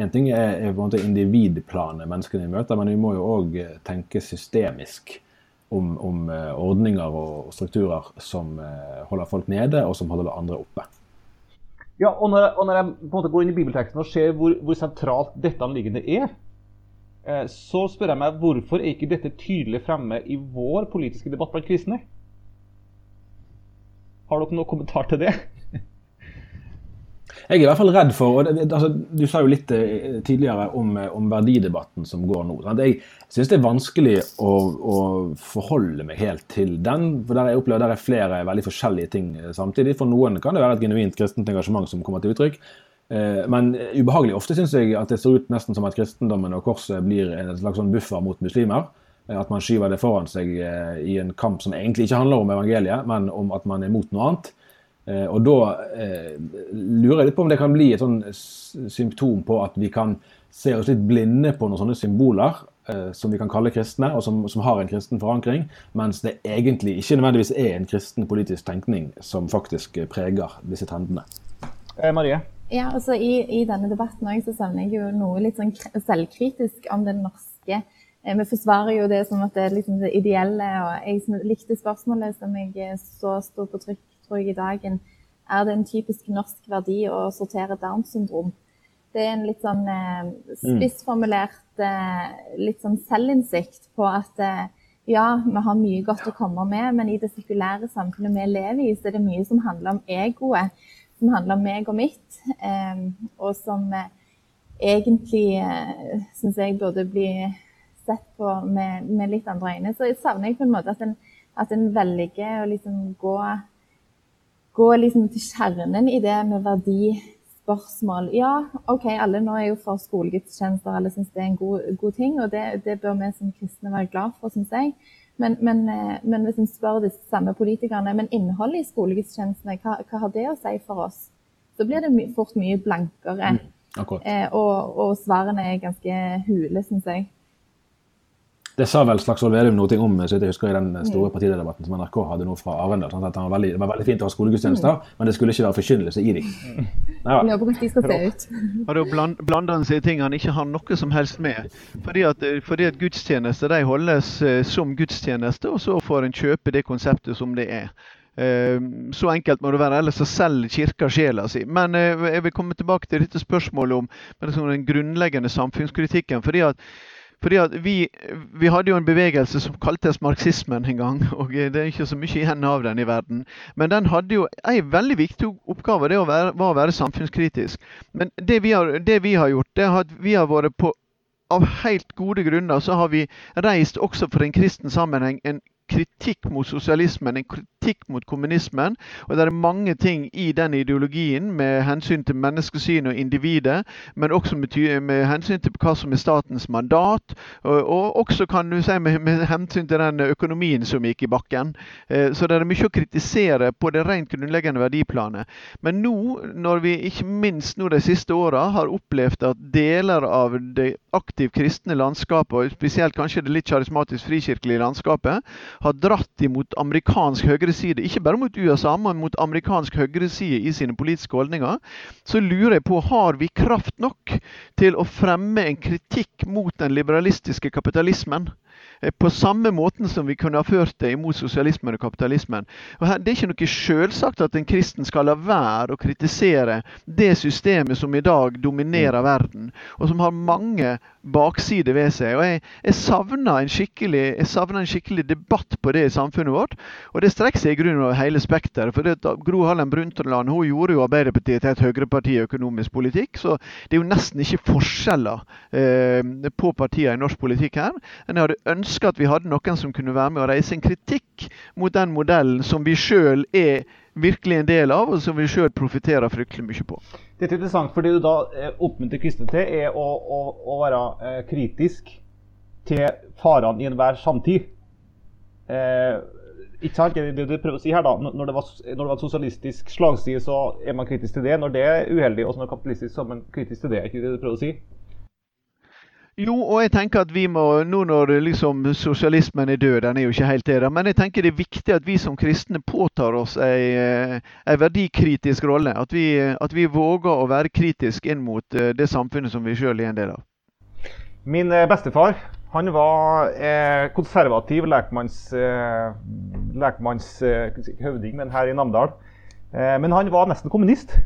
en ting er, er, på en måte individplanet menneskene vi møter, men vi må jo òg eh, tenke systemisk om, om, eh, ordninger og strukturer som eh, holder folk nede, og som holder andre oppe. Ja, og når, og når jeg på en måte går inn i bibelteksten og ser hvor, hvor sentralt dette anliggende er, så spør jeg meg hvorfor er ikke dette tydelig fremme i vår politiske debatt blant kristne? Har dere noen kommentar til det? Jeg er i hvert fall redd for og det, altså, Du sa jo litt eh, tidligere om, eh, om verdidebatten som går nå. Sant? Jeg syns det er vanskelig å, å, forholde meg helt til den. for der jeg opplever der er flere veldig forskjellige ting eh, samtidig. For noen kan det være et genuint kristent engasjement som kommer til uttrykk. Men ubehagelig ofte syns jeg at det ser ut nesten som at kristendommen og korset blir en slags sånn buffer mot muslimer. At man skyver det foran seg i en kamp som egentlig ikke handler om evangeliet, men om at man er mot noe annet. Eh, og da eh, lurer jeg litt på om det kan bli et sånn symptom på at vi kan se oss litt blinde på noen sånne symboler eh, som vi kan kalle kristne, og som, som, har en kristen forankring, mens det egentlig ikke nødvendigvis er en kristen politisk tenkning som faktisk preger disse trendene. Eh, Marie? Ja, altså I, i denne debatten også, så savner jeg jo noe litt sånn selvkritisk om den norske vi forsvarer jo det som at det er liksom det ideelle. og Jeg likte spørsmålet som jeg så sto på trykk tror i dagen, er det en typisk norsk verdi å sortere Downs syndrom. Det er en litt sånn eh, spissformulert eh, litt sånn selvinnsikt på at eh, ja, vi har mye godt å komme med, men i det sekulære samfunnet vi lever i, så er det mye som handler om egoet. Som handler om meg og mitt, eh, og som eh, egentlig eh, syns jeg burde bli sett på med, med, litt andre øyne. Så jeg savner jeg på en måte at en, at en velger å liksom gå gå liksom til kjernen i det med verdispørsmål. Ja, OK, alle nå er jo for skolegudstjenester, alle syns det er en god, god ting. Og det, det, bør vi som kristne være glad for, syns jeg. Men, men, eh, men, hvis en spør de samme politikerne men innholdet i skolegudstjenestene, hva, hva, har det å si for oss? Så blir det my fort mye blankere. Mm, eh, og, og svarene er ganske hule, syns jeg. Det sa vel Slagsvold Vedum noe om så jeg husker i den store partilederdebatten som NRK hadde nå fra Arendal. Sånn det, var veldig, det var veldig fint å ha skolegudstjenester, mm. men det skulle ikke være forkynnelse i dem. Ja, de skal se ut. Da blander han seg i ting han ikke har noe som helst med. Fordi at, fordi at gudstjenester de holdes eh, som gudstjeneste, og så får en kjøpe det konseptet som det er. Eh, så enkelt må det være, ellers så selger kirka sjela si. Men eh, jeg vil komme tilbake til dette spørsmålet om den grunnleggende samfunnskritikken. fordi at fordi vi, vi, hadde jo en bevegelse som kaltes marxismen en gang. og Det er ikke så mye igjen av den i verden. Men den hadde jo en veldig viktig oppgave. Det var å være samfunnskritisk. Men det vi har, det vi har gjort, det at vi har vært på av helt gode grunner så har vi reist også for en kristen sammenheng en kritikk mot sosialismen, en kritikk mot kommunismen. Og det er mange ting i den ideologien med hensyn til menneskesyn og individet, men også med, med hensyn til hva som er statens mandat, og, og også kan du si med, med, hensyn til den økonomien som gikk i bakken. Eh, så det er mye å kritisere på det rent grunnleggende verdiplanet. Men nå, når vi ikke minst nå de siste åra har opplevd at deler av det aktivt kristne landskapet, og spesielt kanskje det litt karismatisk frikirkelige landskapet, har dratt imot amerikansk høyreside ikke bare mot USA, men mot amerikansk høyreside i sine politiske holdninger, så lurer jeg på har vi kraft nok til å fremme en kritikk mot den liberalistiske kapitalismen? Eh, på samme måten som vi kunne ha ført det imot sosialismen og kapitalismen. Og her, det er ikke noe selvsagt at en kristen skal la være å kritisere det systemet som i dag dominerer verden, og som har mange baksider ved seg. Og Jeg, jeg savner en, skikkelig, en skikkelig debatt på det i samfunnet vårt, og det strekker seg i grunnen over hele spekteret. For det, Gro Harlem Brundtland hun gjorde jo Arbeiderpartiet til et høyreparti i økonomisk politikk, så det er jo nesten ikke forskjeller eh, på partiene i norsk politikk her. Men jeg hadde ønske at vi hadde noen som kunne være med og reise en kritikk mot den modellen som vi sjøl er virkelig en del av, og som vi sjøl profitterer fryktelig mye på. Dette er interessant, fordi du da eh, oppmuntrer kristne til er å, å, å være eh, kritisk til farene i enhver samtid. Eh, ikke sant? Det, det du prøver å si her da, når det, var, når det var sosialistisk slagside, så er man kritisk til det. Når det er uheldig, og når kapitalistisk, så er man kritisk til det. Er ikke det du prøver å si? Jo, og jeg tenker at vi må, nå når liksom sosialismen er død, den er jo ikke helt det, men jeg tenker det er viktig at vi som kristne påtar oss en eh, verdikritisk rolle. At vi, at vi, våger å være kritisk inn mot eh, det samfunnet som vi sjøl er en del av. Min eh, bestefar han var konservativ lekmanns, eh, lekmanns høvding, men her i Namdal. Eh, men han var nesten kommunist.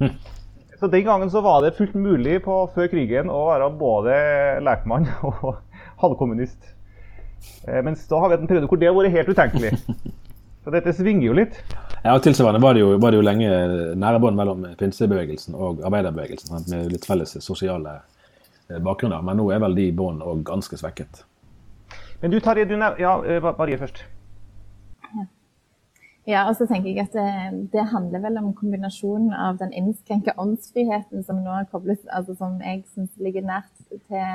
Hm. Så Den gangen så var det fullt mulig på, før krigen å være både lekmann og halvkommunist. Eh, mens da har vi hatt en periode hvor det har vært helt utenkelig. Så dette svinger jo litt. Ja, og Tilsvarende var det jo, var det jo lenge nære bånd mellom pinsebevegelsen og arbeiderbevegelsen. Sant? Med litt felles sosiale eh, bakgrunner. Men nå er vel de bånd òg ganske svekket. Men du Tarjei, du nev Ja, eh, Marie først. Ja, og så tenker jeg at det, det, handler vel om kombinasjonen av den innskrenka åndsfriheten som nå kobles, altså som jeg syns ligger nært til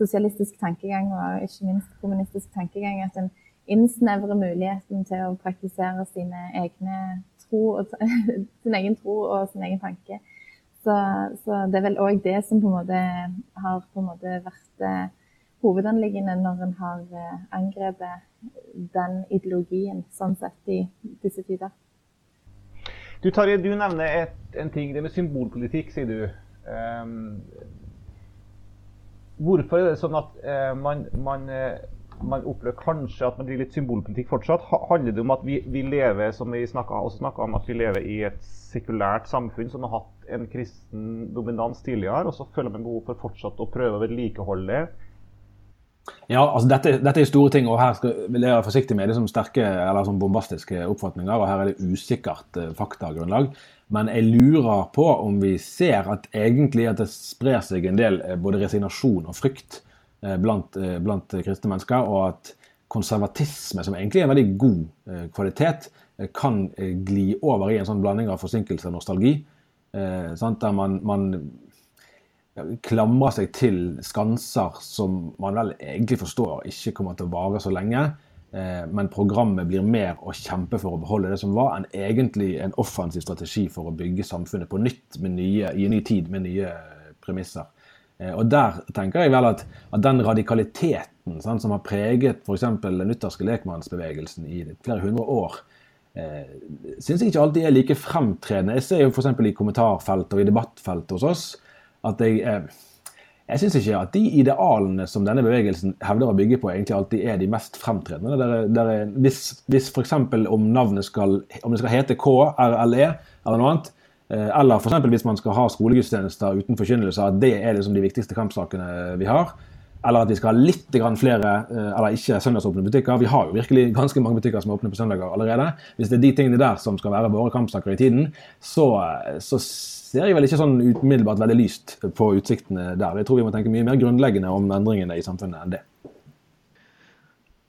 sosialistisk tankegang og ikke minst kommunistisk tankegang. At en innsnevrer muligheten til å praktisere sine egne tro og, sin egen tro og sin egen tanke. Så, så det er vel òg det som på en måte har på en måte vært eh, hovedanliggende når en har eh, angrepet den ideologien sånn sett i disse tider. Du Tarje, du nevner et, en ting, det med symbolpolitikk, sier du. Um, hvorfor er det sånn at uh, man, man, uh, man, opplever kanskje at man driver litt symbolpolitikk fortsatt? Handler det om at vi, vi lever som vi snakket, snakket om, at vi lever i et sekulært samfunn som har hatt en kristen dominans tidligere, og så føler man behov for fortsatt å prøve å vedlikeholde ja, altså dette, dette, er store ting, og her skal, vil jeg være forsiktig med liksom sterke eller sånn bombastiske oppfatninger. og Her er det usikkert eh, faktagrunnlag. Men jeg lurer på om vi ser at egentlig at det sprer seg en del eh, både resignasjon og frykt eh, blant, eh, blant, kristne mennesker, og at konservatisme, som egentlig er en veldig god eh, kvalitet, eh, kan gli over i en sånn blanding av forsinkelse og nostalgi. der man, man klamrer seg til skanser som man vel egentlig forstår ikke kommer til å vare så lenge. Eh, men programmet blir mer å kjempe for å beholde det som var, enn egentlig en offensiv strategi for å bygge samfunnet på nytt nye, i en ny tid med nye premisser. Eh, og Der tenker jeg vel at, at den radikaliteten sant, som har preget f.eks. den lutherske lekmannsbevegelsen i flere hundre år, eh, syns jeg ikke alltid er like fremtredende. Jeg ser jo f.eks. i kommentarfeltet og i debattfeltet hos oss at jeg eh, jeg syns ikke at de idealene som denne bevegelsen hevder å bygge på, egentlig alltid er de mest fremtredende. Der, der, hvis hvis f.eks. om navnet skal, om det skal hete KRLE eller noe annet, eh, eller f.eks. hvis man skal ha skolegudstjenester uten forkynnelse, at det er liksom de viktigste kampsakene vi har. Eller at vi skal ha litt flere, eh, eller ikke søndagsåpne butikker. Vi har jo virkelig ganske mange butikker som er åpne på søndager allerede. Hvis det er de tingene der som skal være våre kampsaker i tiden, så, så ser jeg vel ikke sånn umiddelbart veldig lyst på utsiktene der. Jeg tror vi må tenke mye mer grunnleggende om endringene i samfunnet enn det.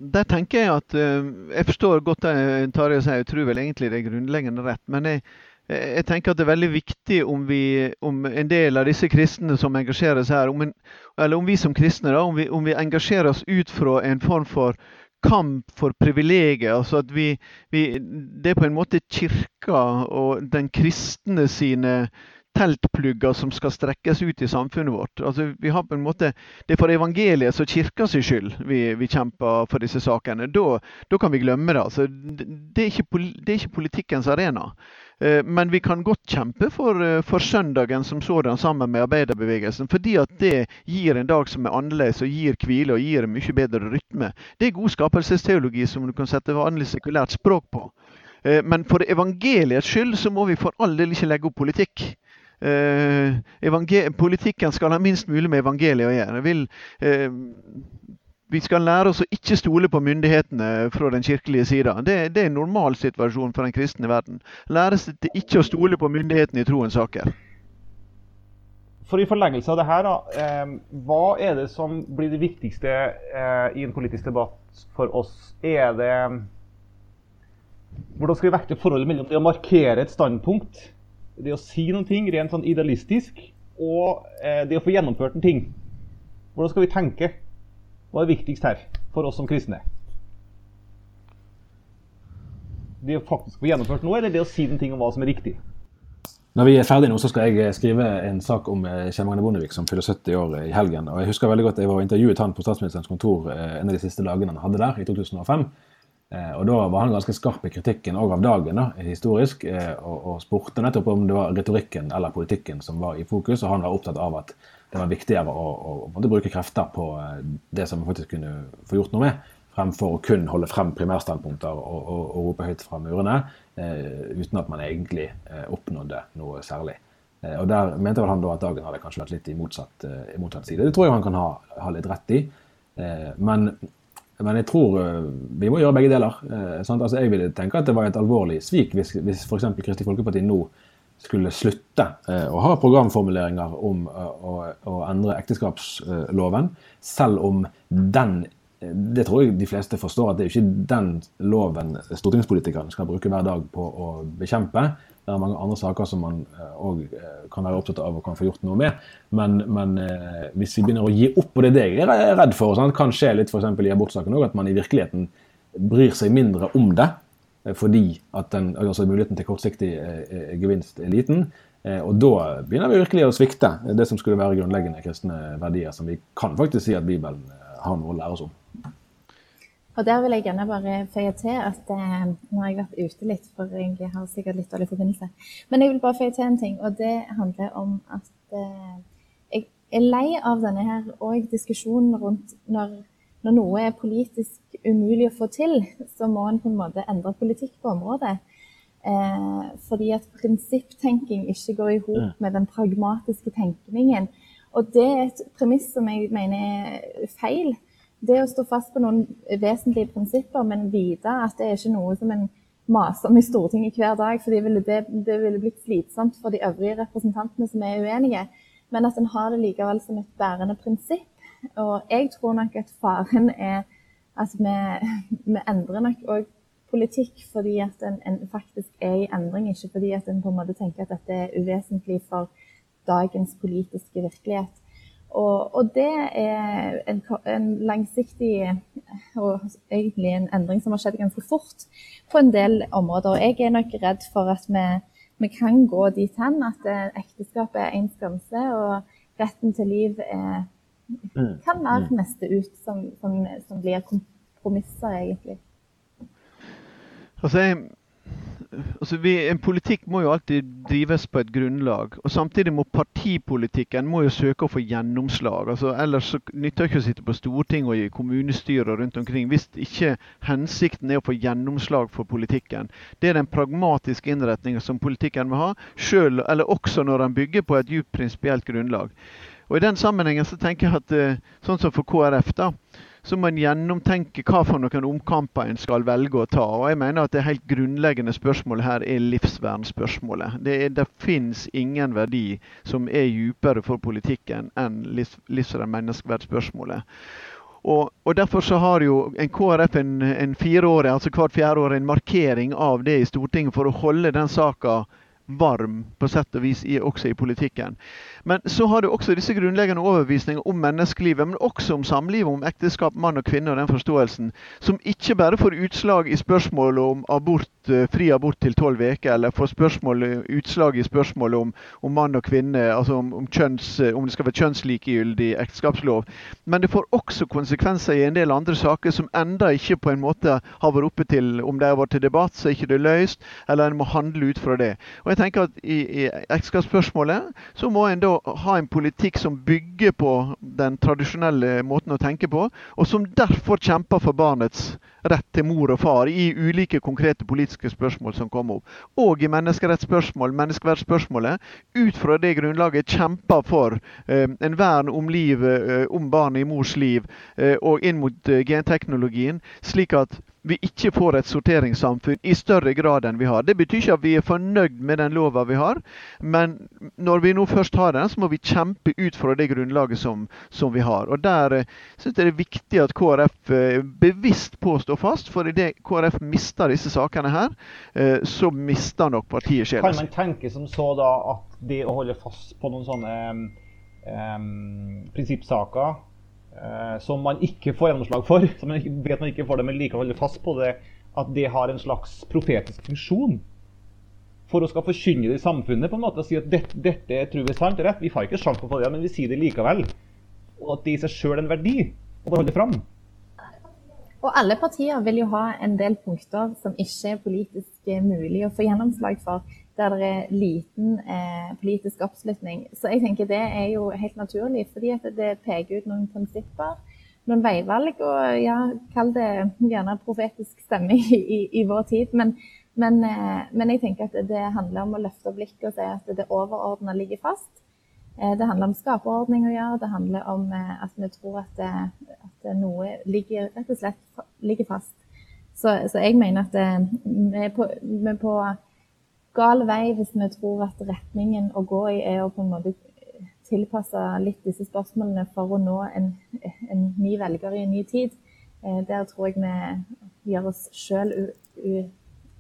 Der tenker Jeg at, uh, jeg forstår godt det Tarjei sier, jeg tror vel egentlig det er grunnleggende rett. Men jeg, jeg tenker at det er veldig viktig om, vi, om en del av disse kristne som engasjerer seg her, om en, eller om vi som kristne, da, om vi, om vi engasjerer oss ut fra en form for kamp for privilegier. Altså at vi, vi, Det er på en måte kirka og den kristne sine teltplugger som skal strekkes ut i samfunnet vårt. Altså, vi har på en måte, Det er for evangeliet og kirka sin skyld vi, vi, kjemper for disse sakene. Da, da kan vi glemme det. Altså, det, er ikke, det, er ikke, politikkens arena. Eh, men vi kan godt kjempe for, eh, for søndagen som sådan sammen med arbeiderbevegelsen. Fordi at det gir en dag som er annerledes og gir hvile og gir en mye bedre rytme. Det er god skapelsesteologi som du kan sette vanlig sekulært språk på. Eh, men for evangeliets skyld så må vi for all del ikke legge opp politikk. Eh, politikken skal ha minst mulig med evangeliet å gjøre. Jeg Vil, eh, vi skal lære oss å ikke stole på myndighetene fra den kirkelige sida. Det, det, er en normal situasjon for den kristne verden. Lære seg til ikke å stole på myndighetene i troens saker. For i forlengelse av det her, da, eh, hva er det som blir det viktigste eh, i en politisk debatt for oss? Er det Hvordan skal vi vekte forholdet mellom det å markere et standpunkt det å si ting rent sånn idealistisk, og eh, det å få gjennomført en ting. Hvordan skal vi tenke? Hva er viktigst her for oss som kristne? Det å faktisk få gjennomført noe, eller det å si noen ting om hva som er riktig? Når vi er ferdige nå, så skal jeg eh, skrive en sak om eh, Kjell Magne Bondevik som fyller 70 år i helgen. Og Jeg husker veldig godt jeg var intervjuet han på statsministerens kontor eh, en av de siste dagene han hadde der, i 2005. Eh, og Da var han ganske skarp i kritikken òg av dagen, da, historisk, eh, og, og spurte nettopp om det var retorikken eller politikken som var i fokus. og Han var opptatt av at det var viktigere å, å, å bruke krefter på eh, det som man faktisk kunne få gjort noe med, fremfor å kun holde frem primærstandpunkter og, og, og rope høyt fra murene, eh, uten at man egentlig eh, oppnådde noe særlig. Og Der mente vel han da at dagen hadde kanskje vært litt i motsatt, i motsatt side. Det tror jeg han kan ha, ha litt rett i. men men jeg tror eh, vi må gjøre begge deler. Eh, altså, jeg ville tenke at det var et alvorlig svik hvis, hvis f.eks. Kristelig Folkeparti nå skulle slutte eh, å ha programformuleringer om å, å endre ekteskapsloven, selv om den det tror jeg de fleste forstår, at det er ikke den loven stortingspolitikerne skal bruke hver dag på å bekjempe. Det er mange andre saker som man òg eh, eh, kan være opptatt av og kan få gjort noe med. Men, men eh, hvis vi begynner å gi opp, og det er det jeg er redd for, sånn, kan skje litt for i abortsaken òg, at man i virkeligheten bryr seg mindre om det fordi at den, altså muligheten til kortsiktig gevinst er liten. Og da begynner vi virkelig å svikte det som skulle være grunnleggende kristne verdier, som vi kan faktisk si at Bibelen har noe å lære oss om. Og der vil jeg gjerne bare føye til at eh, Nå har jeg vært ute litt, for jeg har sikkert litt dårlig forbindelse. Men jeg vil bare føye til en ting, og det handler om at eh, jeg er lei av denne her og diskusjonen rundt når, når, noe er politisk umulig å få til, så må en på en måte endre politikk på området. Eh, fordi at prinsipptenking ikke går i hop med den pragmatiske tenkningen. Og det er et premiss som jeg mener er feil det å stå fast på noen vesentlige prinsipper, men vite at det er ikke noe som en maser om i Stortinget hver dag, for det det ville blitt slitsomt for de øvrige representantene som er uenige. Men at en har det likevel som et bærende prinsipp. Og jeg tror nok at faren er at vi, vi endrer nok òg politikk fordi at en, en, faktisk er i endring, ikke fordi at en på en måte tenker at dette er uvesentlig for dagens politiske virkelighet. Og, og, det er en, en, langsiktig og egentlig en endring som har skjedd ganske fort på en del områder. Jeg er nok redd for at vi, vi kan gå dit hen at eh, ekteskapet er én skanse, og retten til liv er, mm. kan være mm. neste ut, som, som, som blir kompromisser, egentlig. Altså, jeg altså vi, En politikk må jo alltid drives på et grunnlag. og Samtidig må partipolitikken må jo søke å få gjennomslag. altså Ellers så nytter det ikke å sitte på Stortinget og i kommunestyrer rundt omkring hvis ikke hensikten er å få gjennomslag for politikken. Det er den pragmatiske innretningen som politikken må ha, selv, eller også når den bygger på et djupt prinsipielt grunnlag. Og I den sammenhengen så tenker jeg at eh, sånn som for KrF da, så må en gjennomtenke hva for noen omkamper en skal velge å ta. Og jeg mener at Det helt grunnleggende spørsmålet her er livsvernspørsmålet. Det, det finnes ingen verdi som er dypere for politikken enn livsvern menneskeverdspørsmålet. Og, og, Derfor så har jo en KrF en, en fireårig, altså hvert fjerde år en markering av det i Stortinget for å holde den saka varm på sett og vis også i politikken. Men så har du også disse grunnleggende overbevisningene om menneskelivet, men også om samlivet, om ekteskap, mann og kvinne og den forståelsen, som ikke bare får utslag i spørsmålet om abort, eh, fri abort til tolv uker, eller får spørsmål, utslag i spørsmålet om, om mann og kvinne, altså om, om, kjønns, om det skal være kjønnslikegyldig ekteskapslov. Men det får også konsekvenser i en del andre saker som enda ikke på en måte har vært oppe til Om det har vært til debatt, så er ikke det løst, eller en må handle ut fra det. Og jeg tenker at I, i ekteskapsspørsmålet så må en da ha en politikk som bygger på den tradisjonelle måten å tenke på, og som derfor kjemper for barnets rett til mor og far i ulike konkrete politiske spørsmål som kommer opp. Og i menneskerettsspørsmål, menneskeverdsspørsmålet, ut fra det grunnlaget kjemper for eh, en vern om livet, eh, om barnet i mors liv, eh, og inn mot eh, genteknologien, slik at vi ikke får et sorteringssamfunn i større grad enn vi har. Det betyr ikke at vi er fornøyd med den lova vi har, men når vi nå først har den, så må vi kjempe ut fra det grunnlaget som, som vi har. Og Der syns synes jeg det er viktig at KrF eh, bevisst påstår fast, for idet KrF mister disse sakene her, eh, så mister nok partiet sjela Kan man tenke som så da at det å holde fast på noen sånne um, prinsippsaker eh, som man ikke får gjennomslag for, som man vet man ikke får det, men likevel holder fast på det, at det har en slags profetisk funksjon. For å skal forkynne det i samfunnet på en måte og si at dette, dette tror vi er sant og rett. Vi får ikke sjanse på å få det, men vi sier det likevel. Og at det i seg sjøl er en verdi å holde fram. Og alle partier vil jo ha en del punkter som ikke er politisk mulig å få gjennomslag for der det er liten eh, politisk oppslutning. Så jeg tenker det er jo helt naturlig, fordi det peker ut noen prinsipper, noen veivalg, og ja, kall det gjerne profetisk stemme i, i, i vår tid. Men, men, eh, men, jeg tenker at det handler om å løfte blikket og si at det overordna ligger fast. Eh, det handler om skaperordning å gjøre, det handler om eh, at vi tror at, det, at noe ligger, rett og slett ligger fast. Så, så jeg mener at eh, vi på, vi på gal vei hvis vi tror at retningen å gå i er å på en måte tilpasse litt disse spørsmålene for å nå en, en ny velger i en ny tid. Eh, der tror jeg vi gjør oss sjøl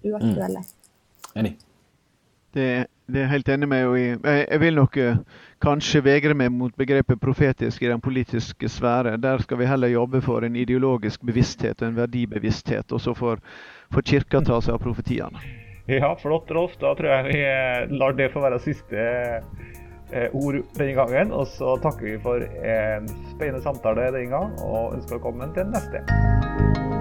uaktuelle. Mm. Enig. Det, det, er helt enig med. Jeg, jeg vil nok uh, kanskje vegre meg mot begrepet profetisk i den politiske sfære. Der skal vi heller jobbe for en ideologisk bevissthet og en verdibevissthet. Og så får, får Kirka ta seg av profetiene. Ja, flott, Rolf. Da tror jeg vi eh, lar det få være siste eh, ord denne gangen. Og så takker vi for en spennende samtale denne gang, og ønsker velkommen til neste.